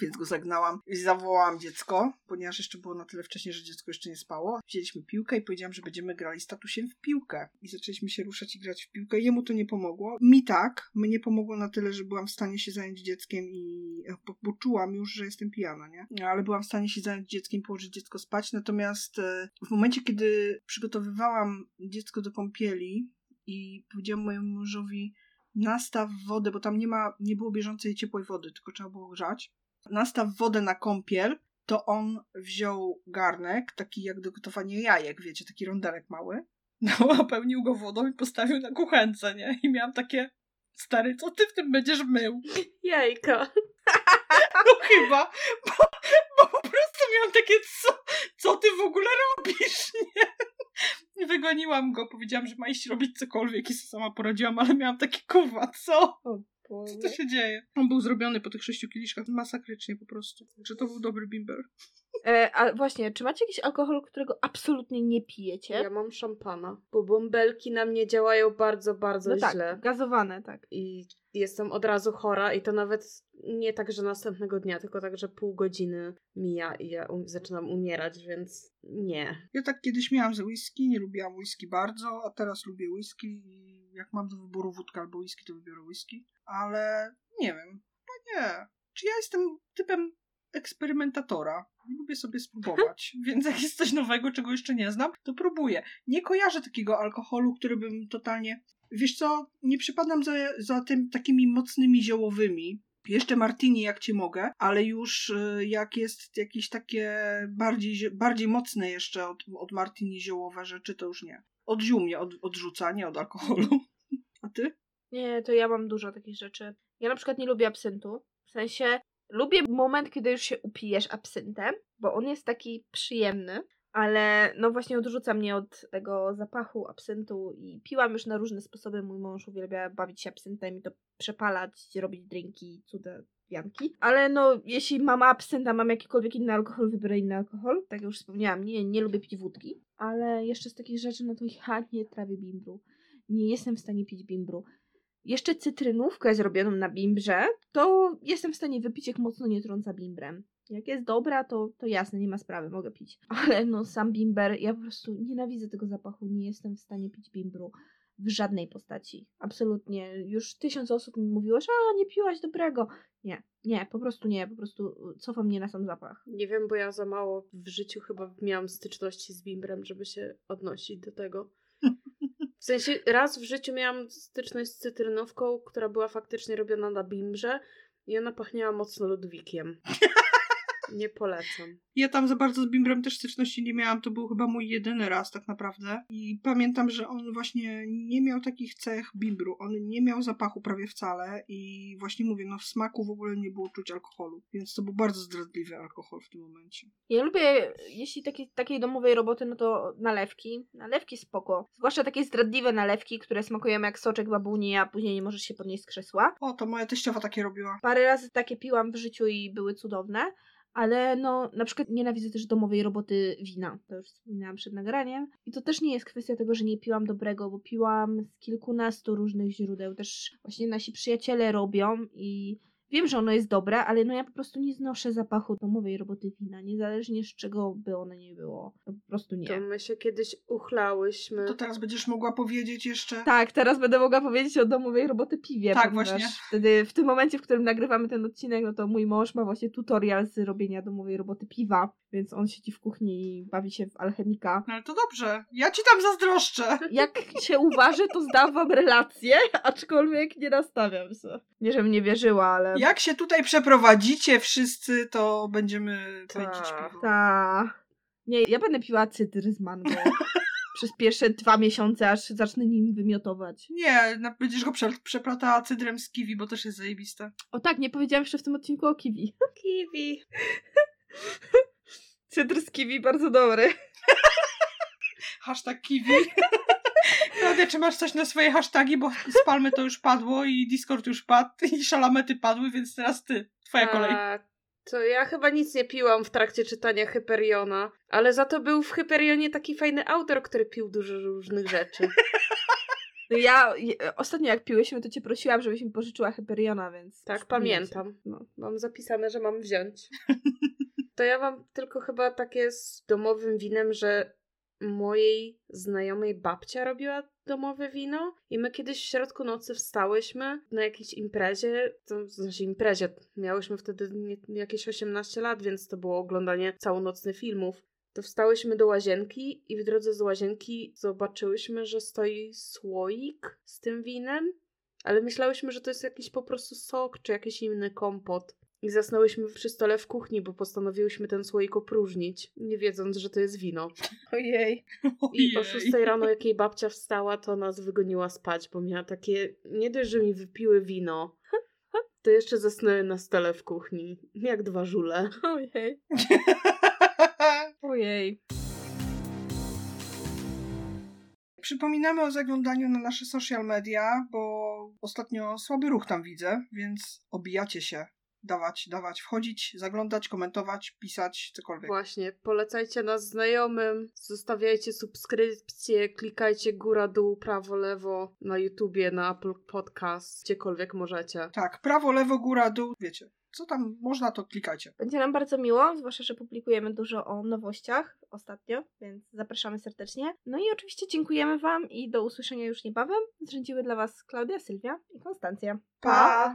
Speaker 2: Więc go zagnałam i zawołałam dziecko, ponieważ jeszcze było na tyle wcześnie, że dziecko jeszcze nie spało. Wzięliśmy piłkę i powiedziałam, że będziemy grali statusiem w piłkę. I zaczęliśmy się ruszać i grać w piłkę. Jemu to nie pomogło. Mi tak. Mnie pomogło na tyle, że byłam w stanie się zająć dzieckiem i bo, bo czułam już, że jestem pijana, nie? Ale byłam w stanie się zająć dzieckiem, położyć dziecko spać. Natomiast e, w momencie, kiedy przygotowywałam dziecko do kąpieli i powiedziałam mojemu mężowi, nastaw wodę, bo tam nie ma, nie było bieżącej ciepłej wody, tylko trzeba było grzać. Nastaw wodę na kąpiel, to on wziął garnek, taki jak do gotowania jajek, wiecie, taki rondelek mały. Napełnił go wodą i postawił na kuchence, nie? I miałam takie, stary, co ty w tym będziesz mył?
Speaker 1: Jajka.
Speaker 2: No chyba, bo, bo po prostu miałam takie, co, co ty w ogóle robisz, nie? Wygoniłam go, powiedziałam, że ma iść robić cokolwiek i sama poradziłam, ale miałam takie, kurwa, co? Co to się dzieje? On był zrobiony po tych sześciu kieliszkach masakrycznie po prostu. Że to był dobry bimber.
Speaker 3: E, a właśnie, czy macie jakiś alkohol, którego absolutnie nie pijecie?
Speaker 1: Ja mam szampana, bo bąbelki na mnie działają bardzo, bardzo
Speaker 3: no
Speaker 1: źle.
Speaker 3: tak, gazowane, tak.
Speaker 1: I jestem od razu chora i to nawet nie tak, że następnego dnia, tylko tak, że pół godziny mija i ja um zaczynam umierać, więc nie.
Speaker 2: Ja tak kiedyś miałam ze whisky, nie lubiłam whisky bardzo, a teraz lubię whisky i jak mam do wyboru wódkę albo whisky, to wybiorę whisky. Ale nie wiem, no nie. Czy ja jestem typem eksperymentatora? Lubię sobie spróbować, więc jak jest coś nowego, czego jeszcze nie znam, to próbuję. Nie kojarzę takiego alkoholu, który bym totalnie... Wiesz co, nie przypadam za, za tym takimi mocnymi ziołowymi, jeszcze martini jak ci mogę, ale już y, jak jest jakieś takie bardziej, bardziej mocne jeszcze od, od martini ziołowe rzeczy, to już nie. Od ziół mnie od, odrzuca, nie od alkoholu. A ty?
Speaker 3: Nie, to ja mam dużo takich rzeczy. Ja na przykład nie lubię absyntu. W sensie lubię moment, kiedy już się upijesz absyntem, bo on jest taki przyjemny, ale no właśnie odrzuca mnie od tego zapachu absyntu i piłam już na różne sposoby. Mój mąż uwielbia bawić się absyntem i to przepalać, robić drinki, cuda pianki. Ale no, jeśli mam absynt, a mam jakikolwiek inny alkohol, wybiorę inny alkohol. Tak jak już wspomniałam, nie, nie lubię pić wódki. Ale jeszcze z takich rzeczy, no to ja nie trawię bimbru. Nie jestem w stanie pić bimbru. Jeszcze cytrynówkę zrobioną na bimbrze, to jestem w stanie wypić, jak mocno nie trąca bimbrem. Jak jest dobra, to, to jasne, nie ma sprawy, mogę pić. Ale no, sam bimber, ja po prostu nienawidzę tego zapachu, nie jestem w stanie pić bimbru w żadnej postaci. Absolutnie. Już tysiąc osób mi mówiło, że a, nie piłaś dobrego. Nie, nie, po prostu nie, po prostu cofa mnie na sam zapach.
Speaker 1: Nie wiem, bo ja za mało w życiu chyba miałam styczności z bimbrem, żeby się odnosić do tego. W sensie raz w życiu miałam styczność z cytrynówką, która była faktycznie robiona na bimbrze i ona pachniała mocno Ludwikiem. Nie polecam.
Speaker 2: Ja tam za bardzo z Bimbrem też styczności nie miałam, to był chyba mój jedyny raz tak naprawdę. I pamiętam, że on właśnie nie miał takich cech Bimbru, on nie miał zapachu prawie wcale i właśnie mówię, no w smaku w ogóle nie było czuć alkoholu, więc to był bardzo zdradliwy alkohol w tym momencie.
Speaker 3: Ja lubię, jeśli taki, takiej domowej roboty, no to nalewki. Nalewki spoko. Zwłaszcza takie zdradliwe nalewki, które smakują jak soczek babuni, a później nie możesz się podnieść z krzesła.
Speaker 2: O, to moja teściowa takie robiła.
Speaker 3: Parę razy takie piłam w życiu i były cudowne. Ale no, na przykład nienawidzę też domowej roboty wina. To już wspominałam przed nagraniem. I to też nie jest kwestia tego, że nie piłam dobrego, bo piłam z kilkunastu różnych źródeł. Też właśnie nasi przyjaciele robią i Wiem, że ono jest dobre, ale no ja po prostu nie znoszę zapachu domowej roboty wina, niezależnie z czego by one nie było. To po prostu nie.
Speaker 1: To my się kiedyś uchlałyśmy.
Speaker 2: To teraz będziesz mogła powiedzieć jeszcze.
Speaker 3: Tak, teraz będę mogła powiedzieć o domowej roboty piwie.
Speaker 2: Tak, właśnie.
Speaker 3: Wtedy, w tym momencie, w którym nagrywamy ten odcinek, no to mój mąż ma właśnie tutorial z robienia domowej roboty piwa, więc on siedzi w kuchni i bawi się w alchemika.
Speaker 2: No ale to dobrze, ja ci tam zazdroszczę.
Speaker 3: Jak się uważy, to zdam wam relację, aczkolwiek nie nastawiam się. Nie, żebym nie wierzyła, ale...
Speaker 2: Jak się tutaj przeprowadzicie wszyscy, to będziemy kręcić piwo.
Speaker 3: Tak. Nie, ja będę piła cytry z mango. Przez pierwsze dwa miesiące, aż zacznę nim wymiotować.
Speaker 2: Nie, będziesz go prze, przeplatała cydrem z kiwi, bo też jest zajebiste.
Speaker 3: O tak, nie powiedziałam jeszcze w tym odcinku o kiwi.
Speaker 1: Kiwi.
Speaker 3: Cydr z kiwi bardzo dobry.
Speaker 2: Hashtag kiwi. Klaudia, czy masz coś na swoje hasztagi, bo z Palmy to już padło i Discord już padł i szalamety padły, więc teraz ty. Twoja kolej.
Speaker 1: A, To ja chyba nic nie piłam w trakcie czytania Hyperiona, ale za to był w Hyperionie taki fajny autor, który pił dużo różnych rzeczy.
Speaker 3: No ja ostatnio jak piłyśmy, to cię prosiłam, żebyś mi pożyczyła Hyperiona, więc...
Speaker 1: Tak, pamiętam. No, mam zapisane, że mam wziąć. To ja wam tylko chyba takie z domowym winem, że mojej znajomej babcia robiła domowe wino i my kiedyś w środku nocy wstałyśmy na jakiejś imprezie, to znaczy imprezie, miałyśmy wtedy jakieś 18 lat, więc to było oglądanie całonocnych filmów. To wstałyśmy do łazienki i w drodze z łazienki zobaczyłyśmy, że stoi słoik z tym winem, ale myślałyśmy, że to jest jakiś po prostu sok czy jakiś inny kompot. I zasnęłyśmy przy stole w kuchni, bo postanowiłyśmy ten słoik opróżnić, nie wiedząc, że to jest wino.
Speaker 3: Ojej.
Speaker 1: I o
Speaker 2: Ojej.
Speaker 1: 6 rano, jak jej babcia wstała, to nas wygoniła spać, bo miała takie, nie dość, że mi wypiły wino, to jeszcze zasnęły na stole w kuchni, jak dwa żule.
Speaker 3: Ojej. Ojej.
Speaker 2: Przypominamy o zaglądaniu na nasze social media, bo ostatnio słaby ruch tam widzę, więc obijacie się. Dawać, dawać, wchodzić, zaglądać, komentować, pisać, cokolwiek.
Speaker 1: Właśnie, polecajcie nas znajomym, zostawiajcie subskrypcje, klikajcie góra, dół, prawo, lewo na YouTubie, na Apple Podcast, gdziekolwiek możecie.
Speaker 2: Tak, prawo, lewo, góra, dół, wiecie. Co tam można, to klikajcie.
Speaker 3: Będzie nam bardzo miło, zwłaszcza, że publikujemy dużo o nowościach ostatnio, więc zapraszamy serdecznie. No i oczywiście dziękujemy Wam i do usłyszenia już niebawem. Zrzędziły dla Was Klaudia, Sylwia i Konstancja.
Speaker 2: Pa!